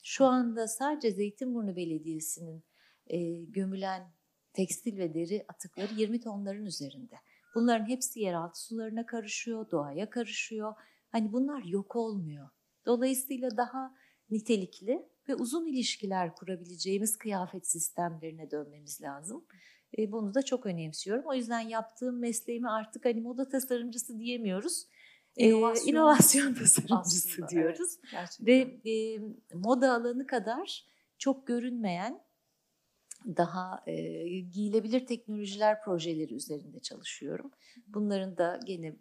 Şu anda sadece Zeytinburnu Belediyesi'nin e, gömülen tekstil ve deri atıkları 20 tonların üzerinde. Bunların hepsi yeraltı sularına karışıyor, doğaya karışıyor. Hani bunlar yok olmuyor. Dolayısıyla daha nitelikli ve uzun ilişkiler kurabileceğimiz kıyafet sistemlerine dönmemiz lazım. E, bunu da çok önemsiyorum. O yüzden yaptığım mesleğimi artık hani moda tasarımcısı diyemiyoruz. E, İnovasyon, inovasyon tasarımcısı aslında, diyoruz. Evet, gerçekten. Ve e, moda alanı kadar çok görünmeyen daha e, giyilebilir teknolojiler projeleri üzerinde çalışıyorum. Bunların da gene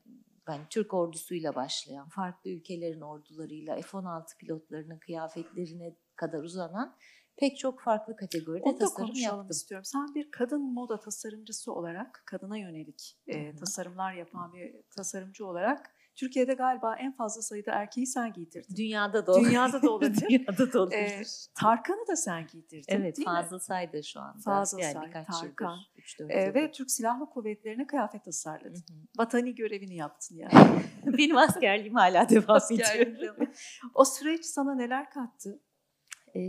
ben Türk ordusuyla başlayan, farklı ülkelerin ordularıyla F-16 pilotlarının kıyafetlerine kadar uzanan pek çok farklı kategoride Onu tasarım yaptım. istiyorum. Sen bir kadın moda tasarımcısı olarak, kadına yönelik e, tasarımlar yapan bir tasarımcı olarak Türkiye'de galiba en fazla sayıda erkeği sen giydirdin. Dünyada da olabilir. Dünyada da olabilir. Dünyada da olabilir. Ee, Tarkan'ı da sen giydirdin evet değil mi? Fazıl Say'da şu anda. Fazıl yani Say, birkaç Tarkan. yıldır. 3-4 Ee, ve Türk Silahlı Kuvvetleri'ne kıyafet tasarladın. Hı hı. Vatani görevini yaptın yani. Benim askerliğim hala devam ediyor. o süreç sana neler kattı? Ee,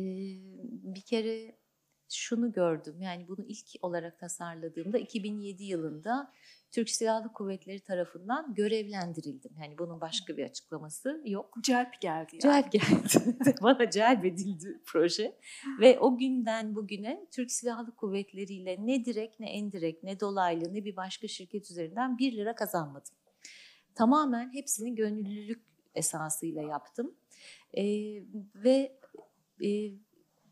bir kere şunu gördüm. Yani bunu ilk olarak tasarladığımda 2007 yılında Türk Silahlı Kuvvetleri tarafından görevlendirildim. Yani bunun başka bir açıklaması yok. Celp geldi yani. Celp geldi. Bana celbedildi proje. Ve o günden bugüne Türk Silahlı Kuvvetleri ile ne direkt ne endirekt ne dolaylı ne bir başka şirket üzerinden 1 lira kazanmadım. Tamamen hepsini gönüllülük esasıyla yaptım. Ee, ve e,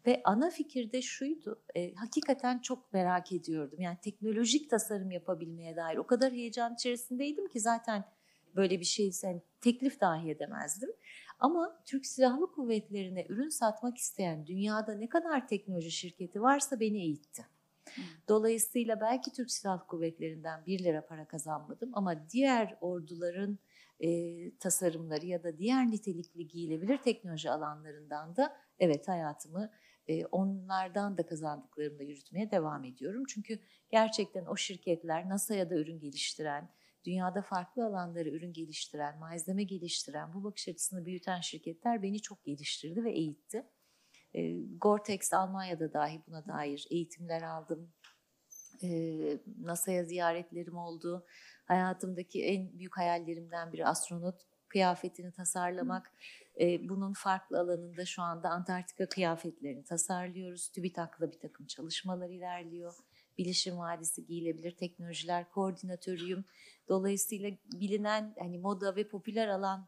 ve ana fikir de şuydu. e, hakikaten çok merak ediyordum. Yani teknolojik tasarım yapabilmeye dair o kadar heyecan içerisindeydim ki zaten böyle bir şey sen teklif dahi edemezdim. Ama Türk Silahlı Kuvvetleri'ne ürün satmak isteyen dünyada ne kadar teknoloji şirketi varsa beni eğitti. Dolayısıyla belki Türk Silahlı Kuvvetleri'nden 1 lira para kazanmadım ama diğer orduların e, tasarımları ya da diğer nitelikli giyilebilir teknoloji alanlarından da evet hayatımı onlardan da kazandıklarımla yürütmeye devam ediyorum. Çünkü gerçekten o şirketler NASA'ya da ürün geliştiren, dünyada farklı alanlara ürün geliştiren, malzeme geliştiren, bu bakış açısını büyüten şirketler beni çok geliştirdi ve eğitti. E, Gore-Tex Almanya'da dahi buna dair eğitimler aldım. NASA'ya ziyaretlerim oldu. Hayatımdaki en büyük hayallerimden biri astronot kıyafetini tasarlamak. E, bunun farklı alanında şu anda Antarktika kıyafetlerini tasarlıyoruz. TÜBİTAK'la bir takım çalışmalar ilerliyor. Bilişim Vadisi Giyilebilir Teknolojiler Koordinatörüyüm. Dolayısıyla bilinen hani moda ve popüler alan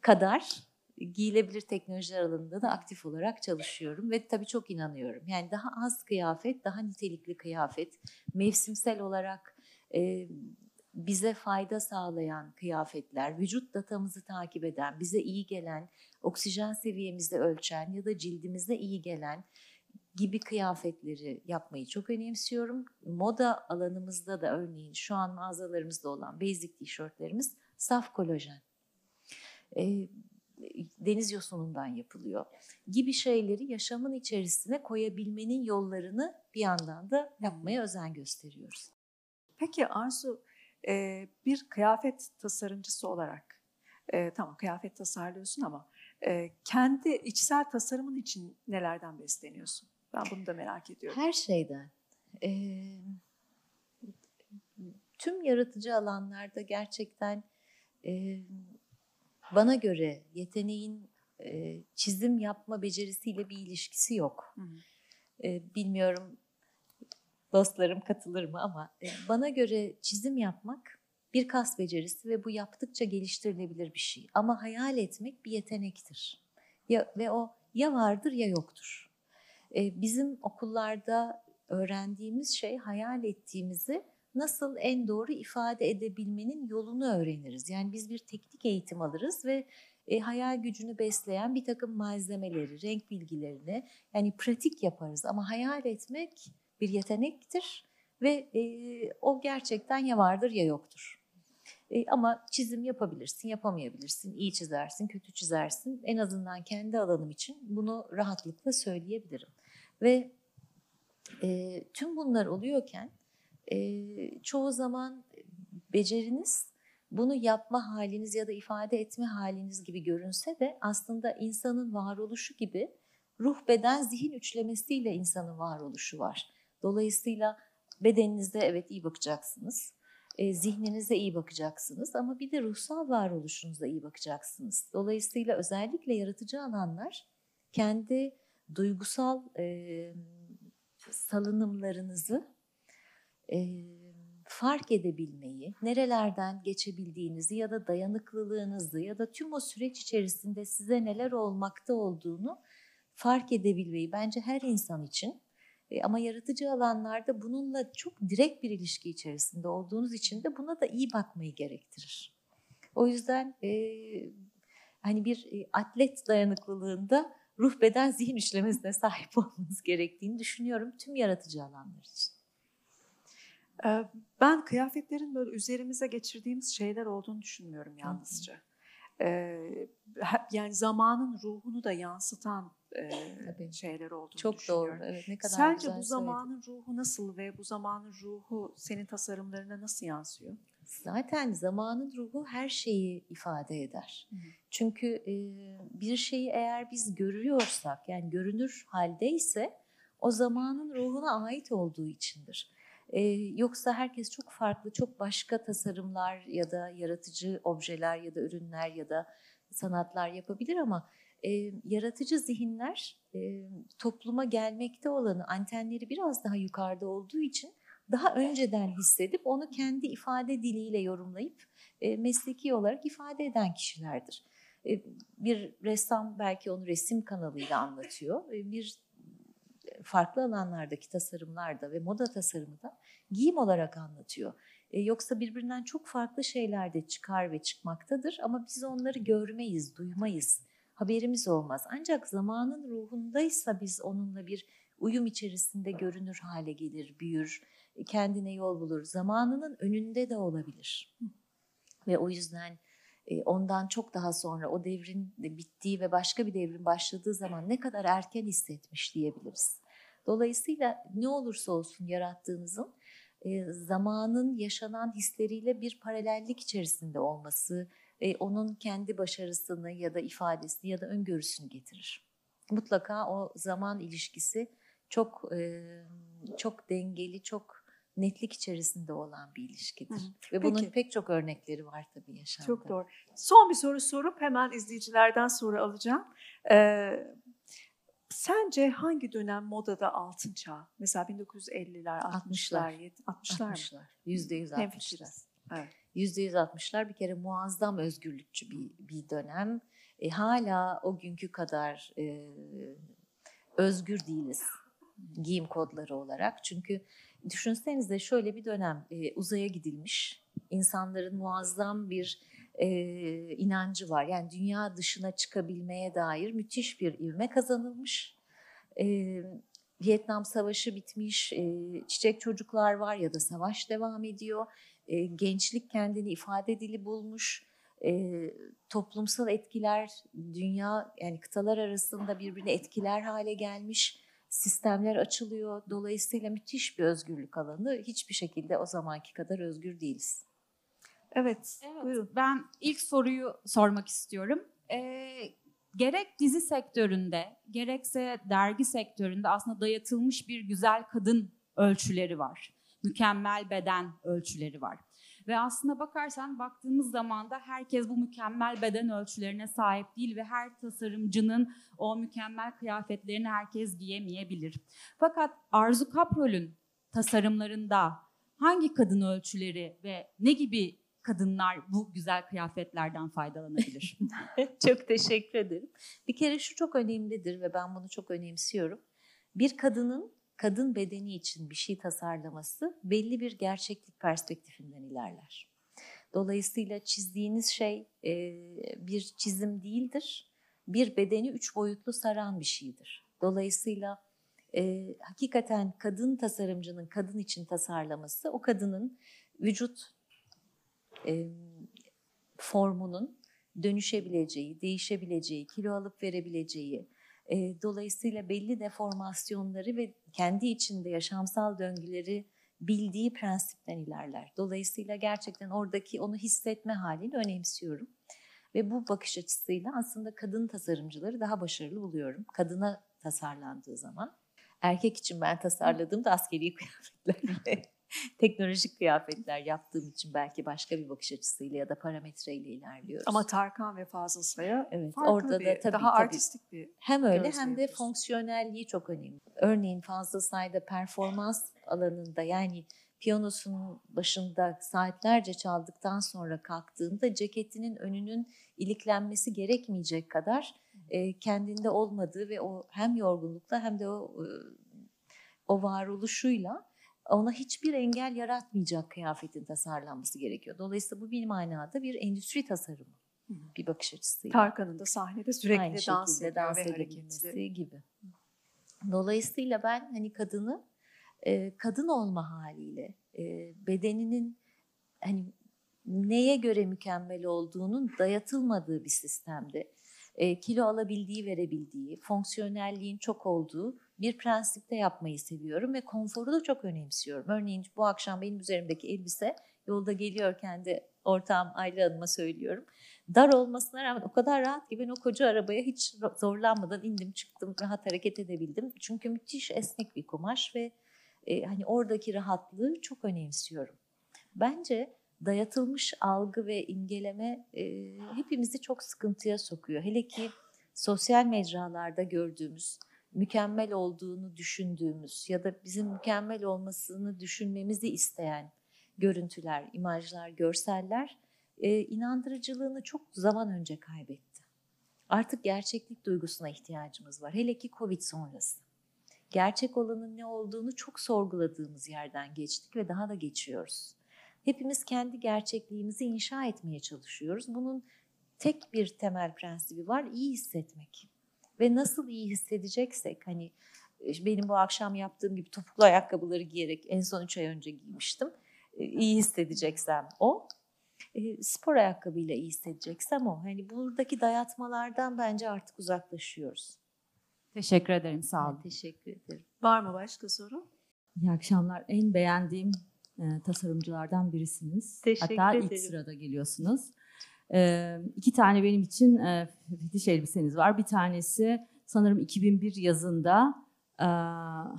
kadar giyilebilir teknolojiler alanında da aktif olarak çalışıyorum ve tabii çok inanıyorum. Yani daha az kıyafet, daha nitelikli kıyafet, mevsimsel olarak e, bize fayda sağlayan kıyafetler, vücut datamızı takip eden, bize iyi gelen, oksijen seviyemizi ölçen ya da cildimize iyi gelen gibi kıyafetleri yapmayı çok önemsiyorum. Moda alanımızda da örneğin şu an mağazalarımızda olan basic tişörtlerimiz saf kolajen. E, deniz yosunundan yapılıyor gibi şeyleri yaşamın içerisine koyabilmenin yollarını bir yandan da yapmaya özen gösteriyoruz. Peki Arzu, e, bir kıyafet tasarımcısı olarak, e, tamam kıyafet tasarlıyorsun ama e, kendi içsel tasarımın için nelerden besleniyorsun? Ben bunu da merak ediyorum. Her şeyden. Ee, tüm yaratıcı alanlarda gerçekten e, bana göre yeteneğin e, çizim yapma becerisiyle bir ilişkisi yok. Hı hı. E, bilmiyorum dostlarım katılır mı ama e, bana göre çizim yapmak bir kas becerisi ve bu yaptıkça geliştirilebilir bir şey. Ama hayal etmek bir yetenektir. Ya, ve o ya vardır ya yoktur. E, bizim okullarda öğrendiğimiz şey hayal ettiğimizi nasıl en doğru ifade edebilmenin yolunu öğreniriz. Yani biz bir teknik eğitim alırız ve e, hayal gücünü besleyen bir takım malzemeleri, renk bilgilerini yani pratik yaparız. Ama hayal etmek bir yetenektir ve e, o gerçekten ya vardır ya yoktur. E, ama çizim yapabilirsin, yapamayabilirsin, iyi çizersin, kötü çizersin. En azından kendi alanım için bunu rahatlıkla söyleyebilirim. Ve e, tüm bunlar oluyorken e, çoğu zaman beceriniz bunu yapma haliniz ya da ifade etme haliniz gibi görünse de aslında insanın varoluşu gibi ruh, beden, zihin üçlemesiyle insanın varoluşu var. Dolayısıyla bedeninizde evet iyi bakacaksınız. E, zihninize iyi bakacaksınız ama bir de ruhsal varoluşunuza iyi bakacaksınız. Dolayısıyla özellikle yaratıcı alanlar kendi duygusal e, salınımlarınızı e, fark edebilmeyi, nerelerden geçebildiğinizi ya da dayanıklılığınızı ya da tüm o süreç içerisinde size neler olmakta olduğunu fark edebilmeyi bence her insan için e, ama yaratıcı alanlarda bununla çok direkt bir ilişki içerisinde olduğunuz için de buna da iyi bakmayı gerektirir. O yüzden e, hani bir e, atlet dayanıklılığında ruh beden zihin üçlemesine sahip olmanız gerektiğini düşünüyorum tüm yaratıcı alanlar için. Ben kıyafetlerin böyle üzerimize geçirdiğimiz şeyler olduğunu düşünmüyorum yalnızca. Ee, yani zamanın ruhunu da yansıtan e, şeyler olduğunu Çok düşünüyorum. doğru. Evet, ne kadar Sence güzel bu söyledin. zamanın ruhu nasıl ve bu zamanın ruhu senin tasarımlarına nasıl yansıyor? Zaten zamanın ruhu her şeyi ifade eder. Hı. Çünkü e, bir şeyi eğer biz görüyorsak yani görünür haldeyse o zamanın ruhuna ait olduğu içindir. E, yoksa herkes çok farklı, çok başka tasarımlar ya da yaratıcı objeler ya da ürünler ya da sanatlar yapabilir ama e, yaratıcı zihinler e, topluma gelmekte olanı antenleri biraz daha yukarıda olduğu için daha önceden hissedip onu kendi ifade diliyle yorumlayıp e, mesleki olarak ifade eden kişilerdir. E, bir ressam belki onu resim kanalıyla anlatıyor. E, bir farklı alanlardaki tasarımlarda ve moda tasarımı da giyim olarak anlatıyor. E, yoksa birbirinden çok farklı şeyler de çıkar ve çıkmaktadır ama biz onları görmeyiz, duymayız, haberimiz olmaz. Ancak zamanın ruhundaysa biz onunla bir uyum içerisinde görünür hale gelir, büyür, e, kendine yol bulur. Zamanının önünde de olabilir. Ve o yüzden e, ondan çok daha sonra o devrin de bittiği ve başka bir devrin başladığı zaman ne kadar erken hissetmiş diyebiliriz. Dolayısıyla ne olursa olsun yarattığınızın e, zamanın yaşanan hisleriyle bir paralellik içerisinde olması, e, onun kendi başarısını ya da ifadesini ya da öngörüsünü getirir. Mutlaka o zaman ilişkisi çok e, çok dengeli, çok netlik içerisinde olan bir ilişkidir. Hı. Ve bunun Peki. pek çok örnekleri var tabii yaşamda. Çok doğru. Son bir soru sorup hemen izleyicilerden sonra alacağım. Ee, sence hangi dönem modada altın çağ? Mesela 1950'ler, 60'lar, 60'lar mı? 60'lar. Yüzde yüz 60'lar. Hemfikiriz. Evet. Yüzde yüz 60'lar bir kere muazzam özgürlükçü bir, bir dönem. E, hala o günkü kadar e, özgür değiliz giyim kodları olarak. Çünkü düşünsenize şöyle bir dönem e, uzaya gidilmiş. İnsanların muazzam bir e, inancı var. Yani dünya dışına çıkabilmeye dair müthiş bir ivme kazanılmış. E, Vietnam Savaşı bitmiş, e, çiçek çocuklar var ya da savaş devam ediyor. E, gençlik kendini ifade dili bulmuş. E, toplumsal etkiler, dünya yani kıtalar arasında birbirini etkiler hale gelmiş. Sistemler açılıyor. Dolayısıyla müthiş bir özgürlük alanı. Hiçbir şekilde o zamanki kadar özgür değiliz. Evet. Evet, Buyurun. ben ilk soruyu sormak istiyorum. Ee, gerek dizi sektöründe, gerekse dergi sektöründe aslında dayatılmış bir güzel kadın ölçüleri var. Mükemmel beden ölçüleri var. Ve aslına bakarsan baktığımız zaman da herkes bu mükemmel beden ölçülerine sahip değil ve her tasarımcının o mükemmel kıyafetlerini herkes giyemeyebilir. Fakat Arzu Kaprol'ün tasarımlarında hangi kadın ölçüleri ve ne gibi kadınlar bu güzel kıyafetlerden faydalanabilir? çok teşekkür ederim. Bir kere şu çok önemlidir ve ben bunu çok önemsiyorum. Bir kadının kadın bedeni için bir şey tasarlaması belli bir gerçeklik perspektifinden ilerler. Dolayısıyla çizdiğiniz şey e, bir çizim değildir. Bir bedeni üç boyutlu saran bir şeydir. Dolayısıyla e, hakikaten kadın tasarımcının kadın için tasarlaması o kadının vücut e, formunun dönüşebileceği, değişebileceği, kilo alıp verebileceği, e, dolayısıyla belli deformasyonları ve kendi içinde yaşamsal döngüleri bildiği prensipten ilerler. Dolayısıyla gerçekten oradaki onu hissetme halini önemsiyorum. Ve bu bakış açısıyla aslında kadın tasarımcıları daha başarılı buluyorum. Kadına tasarlandığı zaman. Erkek için ben tasarladığımda askeri kıyafetlerle, teknolojik kıyafetler yaptığım için belki başka bir bakış açısıyla ya da parametreyle ilerliyoruz. Ama Tarkan ve Fazıl Say'a evet, farklı orada bir, da tabii daha tabii artistik bir hem öyle hem de fonksiyonelliği çok önemli. Örneğin fazla sayıda performans alanında yani piyanosunun başında saatlerce çaldıktan sonra kalktığında ceketinin önünün iliklenmesi gerekmeyecek kadar e, kendinde olmadığı ve o hem yorgunlukla hem de o e, o varoluşuyla ona hiçbir engel yaratmayacak kıyafetin tasarlanması gerekiyor. Dolayısıyla bu bir manada bir endüstri hı. bir bakış açısıyla. Tarkan'ın da sahnede sürekli Aynı dans ediyor dans ve hareketli. gibi. Dolayısıyla ben hani kadını e, kadın olma haliyle e, bedeninin hani neye göre mükemmel olduğunun dayatılmadığı bir sistemde e, kilo alabildiği, verebildiği, fonksiyonelliğin çok olduğu bir prensipte yapmayı seviyorum ve konforu da çok önemsiyorum. Örneğin bu akşam benim üzerimdeki elbise yolda geliyorken de ortağım Ayla Hanım'a söylüyorum. Dar olmasına rağmen o kadar rahat ki ben o koca arabaya hiç zorlanmadan indim çıktım rahat hareket edebildim. Çünkü müthiş esnek bir kumaş ve e, hani oradaki rahatlığı çok önemsiyorum. Bence dayatılmış algı ve imgeleme e, hepimizi çok sıkıntıya sokuyor. Hele ki sosyal mecralarda gördüğümüz, mükemmel olduğunu düşündüğümüz ya da bizim mükemmel olmasını düşünmemizi isteyen görüntüler, imajlar, görseller e, inandırıcılığını çok zaman önce kaybetti. Artık gerçeklik duygusuna ihtiyacımız var. Hele ki Covid sonrası. Gerçek olanın ne olduğunu çok sorguladığımız yerden geçtik ve daha da geçiyoruz. Hepimiz kendi gerçekliğimizi inşa etmeye çalışıyoruz. Bunun tek bir temel prensibi var, iyi hissetmek. Ve nasıl iyi hissedeceksek, hani benim bu akşam yaptığım gibi topuklu ayakkabıları giyerek en son 3 ay önce giymiştim. E, İyi hissedeceksem o. E, spor ayakkabıyla iyi hissedeceksem o. Hani buradaki dayatmalardan bence artık uzaklaşıyoruz. Teşekkür ederim, sağ olun. Teşekkür ederim. Var mı başka soru? İyi akşamlar. En beğendiğim e, tasarımcılardan birisiniz. Teşekkür Hatta ilk ederim. sırada geliyorsunuz. E, iki tane benim için e, fetiş elbiseniz var. Bir tanesi sanırım 2001 yazında e,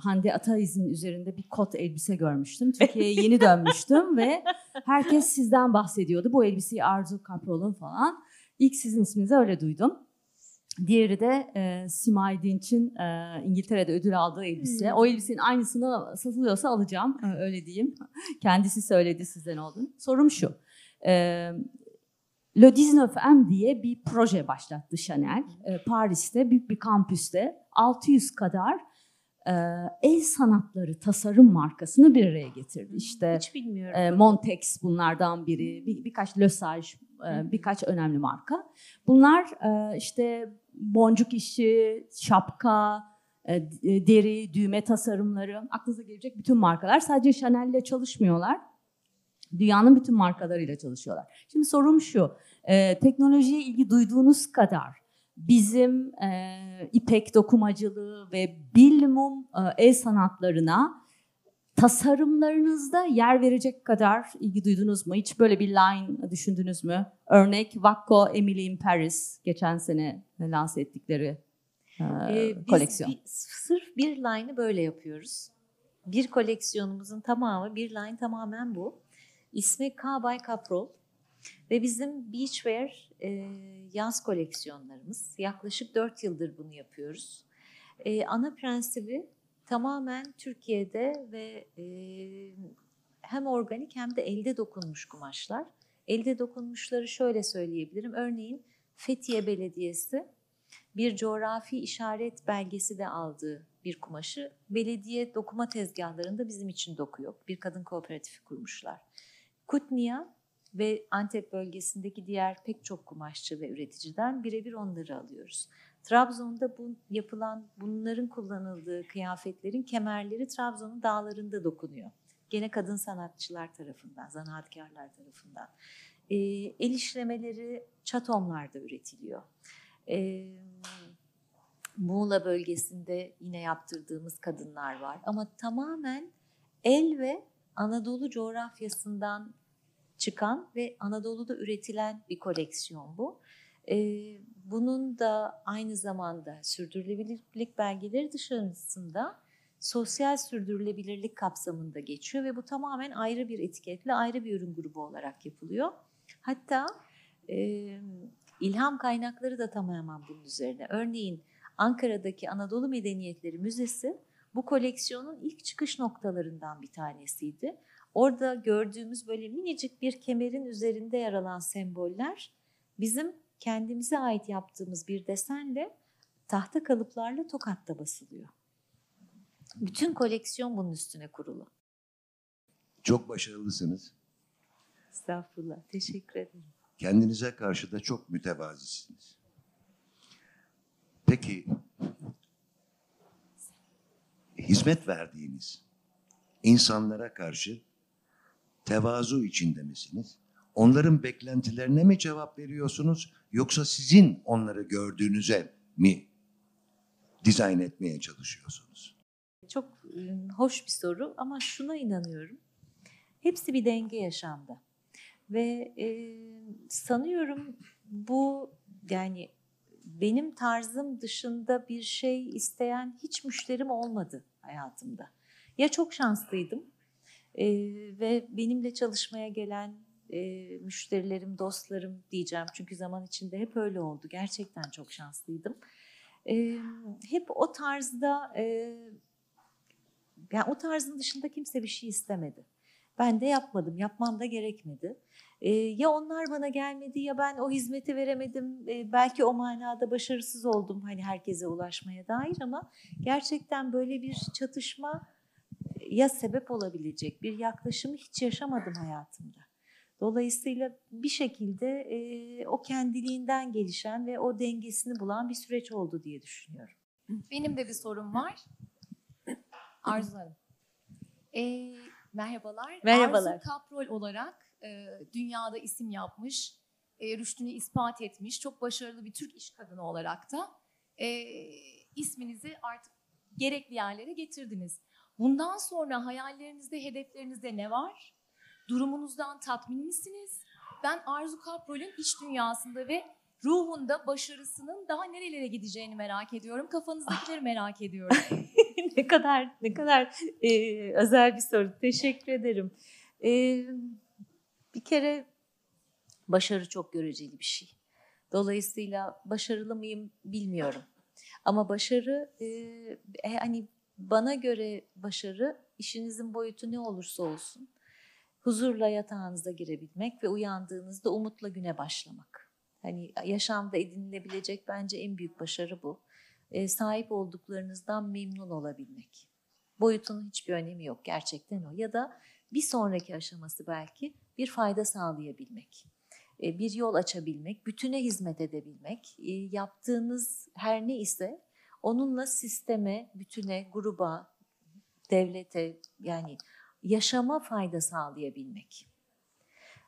Hande Ataiz'in üzerinde bir kot elbise görmüştüm. Türkiye'ye yeni dönmüştüm ve herkes sizden bahsediyordu. Bu elbiseyi Arzu Kaprol'un falan. İlk sizin isminizi öyle duydum. Diğeri de e, Simay Dinç'in e, İngiltere'de ödül aldığı elbise. Hmm. O elbisenin aynısını satılıyorsa alacağım. E, öyle diyeyim. Kendisi söyledi sizden olduğunu. Sorum şu. E, Le 19M diye bir proje başlattı Chanel. E, Paris'te büyük bir kampüste 600 kadar e, el sanatları tasarım markasını bir araya getirdi. İşte Hiç bilmiyorum. e, Montex bunlardan biri, bir, birkaç Le Sage, e, birkaç önemli marka. Bunlar e, işte boncuk işi, şapka, e, deri, düğme tasarımları, aklınıza gelecek bütün markalar. Sadece Chanel'le çalışmıyorlar. Dünyanın bütün markalarıyla çalışıyorlar. Şimdi sorum şu, e, teknolojiye ilgi duyduğunuz kadar bizim e, ipek dokumacılığı ve bilmum e, el sanatlarına tasarımlarınızda yer verecek kadar ilgi duydunuz mu? Hiç böyle bir line düşündünüz mü? Örnek Vakko Emily in Paris geçen sene lanse ettikleri e, Ee, biz koleksiyon. bir- sırf bir line'ı böyle yapıyoruz. Bir koleksiyonumuzun tamamı, bir line tamamen bu. İsmi K by Kaprol ve bizim beachwear e, yaz koleksiyonlarımız. Yaklaşık 4 yıldır bunu yapıyoruz. E, ana prensibi tamamen Türkiye'de ve e, hem organik hem de elde dokunmuş kumaşlar. Elde dokunmuşları şöyle söyleyebilirim. Örneğin Fethiye Belediyesi bir coğrafi işaret belgesi de aldığı bir kumaşı belediye dokuma tezgahlarında bizim için dokuyor. Bir kadın kooperatifi kurmuşlar. Kutniya ve Antep bölgesindeki diğer pek çok kumaşçı ve üreticiden birebir onları alıyoruz. Trabzon'da bu yapılan bunların kullanıldığı kıyafetlerin kemerleri Trabzon'un dağlarında dokunuyor. Gene kadın sanatçılar tarafından, zanaatkarlar tarafından. Ee, el işlemeleri çatomlarda üretiliyor. Ee, Muğla bölgesinde yine yaptırdığımız kadınlar var. Ama tamamen el ve Anadolu coğrafyasından çıkan ve Anadolu'da üretilen bir koleksiyon bu. E, bunun da aynı zamanda sürdürülebilirlik belgeleri dışarısında sosyal sürdürülebilirlik kapsamında geçiyor ve bu tamamen ayrı bir etiketle ayrı bir ürün grubu olarak yapılıyor. Hatta e, ilham kaynakları da tamamen bunun üzerine. Örneğin Ankara'daki Anadolu Medeniyetleri Müzesi bu koleksiyonun ilk çıkış noktalarından bir tanesiydi. Orada gördüğümüz böyle minicik bir kemerin üzerinde yer alan semboller bizim kendimize ait yaptığımız bir desenle tahta kalıplarla Tokat'ta basılıyor. Bütün koleksiyon bunun üstüne kurulu. Çok başarılısınız. Estağfurullah. Teşekkür ederim. Kendinize karşı da çok mütevazisiniz. Peki hizmet verdiğiniz insanlara karşı tevazu içinde misiniz? Onların beklentilerine mi cevap veriyorsunuz yoksa sizin onları gördüğünüze mi dizayn etmeye çalışıyorsunuz? Çok e, hoş bir soru ama şuna inanıyorum. Hepsi bir denge yaşamda. Ve e, sanıyorum bu yani benim tarzım dışında bir şey isteyen hiç müşterim olmadı hayatımda. Ya çok şanslıydım e, ve benimle çalışmaya gelen e, müşterilerim, dostlarım diyeceğim. Çünkü zaman içinde hep öyle oldu. Gerçekten çok şanslıydım. E, hep o tarzda, e, yani o tarzın dışında kimse bir şey istemedi. Ben de yapmadım, yapmam da gerekmedi. Ya onlar bana gelmedi ya ben o hizmeti veremedim. Belki o manada başarısız oldum hani herkese ulaşmaya dair ama gerçekten böyle bir çatışma ya sebep olabilecek bir yaklaşımı hiç yaşamadım hayatımda. Dolayısıyla bir şekilde e, o kendiliğinden gelişen ve o dengesini bulan bir süreç oldu diye düşünüyorum. Benim de bir sorum var. Arzu Hanım. Ee, merhabalar. Merhabalar. Arzu Kaprol olarak e, dünyada isim yapmış, e, rüştünü ispat etmiş, çok başarılı bir Türk iş kadını olarak da e, isminizi artık gerekli yerlere getirdiniz. Bundan sonra hayallerinizde, hedeflerinizde ne var? Durumunuzdan tatmin misiniz? Ben Arzu Kaprol'ün iç dünyasında ve ruhunda başarısının daha nerelere gideceğini merak ediyorum. Kafanızdakileri merak ediyorum. ne kadar ne kadar e, özel bir soru. Teşekkür ederim. E, bir kere başarı çok göreceli bir şey. Dolayısıyla başarılı mıyım bilmiyorum. Ama başarı e, e, hani bana göre başarı işinizin boyutu ne olursa olsun huzurla yatağınıza girebilmek ve uyandığınızda umutla güne başlamak. Hani yaşamda edinilebilecek bence en büyük başarı bu. E, sahip olduklarınızdan memnun olabilmek. Boyutunun hiçbir önemi yok gerçekten o. Ya da bir sonraki aşaması belki bir fayda sağlayabilmek. E, bir yol açabilmek, bütüne hizmet edebilmek. E, yaptığınız her ne ise onunla sisteme, bütüne, gruba, devlete yani yaşama fayda sağlayabilmek.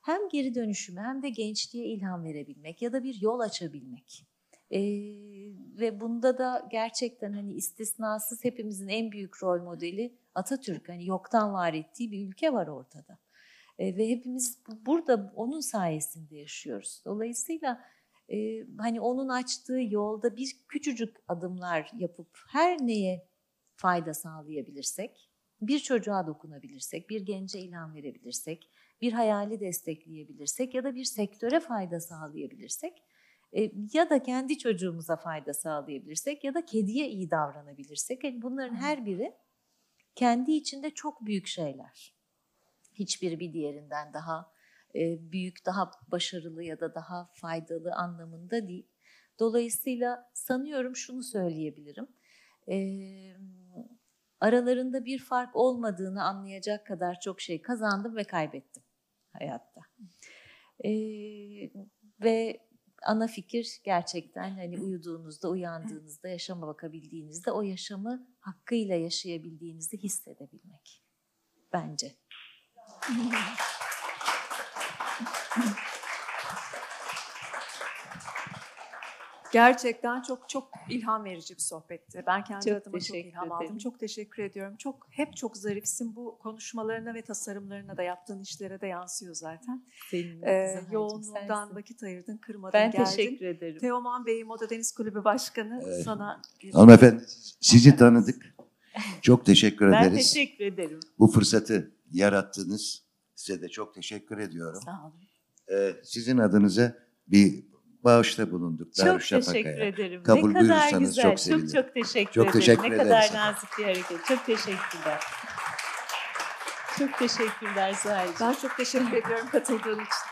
Hem geri dönüşüme hem de gençliğe ilham verebilmek ya da bir yol açabilmek. Ee, ve bunda da gerçekten hani istisnasız hepimizin en büyük rol modeli Atatürk. Hani yoktan var ettiği bir ülke var ortada. Ve hepimiz burada onun sayesinde yaşıyoruz. Dolayısıyla e, hani onun açtığı yolda bir küçücük adımlar yapıp her neye fayda sağlayabilirsek, bir çocuğa dokunabilirsek, bir gence ilham verebilirsek, bir hayali destekleyebilirsek ya da bir sektöre fayda sağlayabilirsek ya da kendi çocuğumuza fayda sağlayabilirsek ya da kediye iyi davranabilirsek yani bunların her biri kendi içinde çok büyük şeyler. Hiçbiri bir diğerinden daha e, büyük, daha başarılı ya da daha faydalı anlamında değil. Dolayısıyla sanıyorum şunu söyleyebilirim. E, aralarında bir fark olmadığını anlayacak kadar çok şey kazandım ve kaybettim hayatta. E, ve ana fikir gerçekten hani uyuduğunuzda, uyandığınızda, yaşama bakabildiğinizde o yaşamı hakkıyla yaşayabildiğinizi hissedebilmek. Bence. Gerçekten çok çok ilham verici bir sohbetti. Ben kendi Çok adıma çok teşekkür ilham aldım. ederim. Çok teşekkür ediyorum. Çok hep çok zarifsin. Bu konuşmalarına ve tasarımlarına da yaptığın işlere de yansıyor zaten. Senin Ee, yoğunluğundan sensin. vakit ayırdın, kırmadın, Ben geldin. teşekkür ederim. Teoman Bey Moda Deniz Kulübü Başkanı Evet. sana bir Hanımefendi sizi tanıdık. Çok teşekkür Ben ederiz. teşekkür ederim. Bu fırsatı yarattınız. Size de çok teşekkür ediyorum. sağ olun. Ee, sizin adınıza bir bağışta bulunduk Çok teşekkür ederim. Kabul ne kadar güzel. çok Çok sevinirim. çok teşekkür Çok ederim. teşekkür ne kadar nazik bir hareket. Çok teşekkürler. Çok teşekkürler Zuhal'cığım. Ben çok teşekkür ediyorum katıldığın için.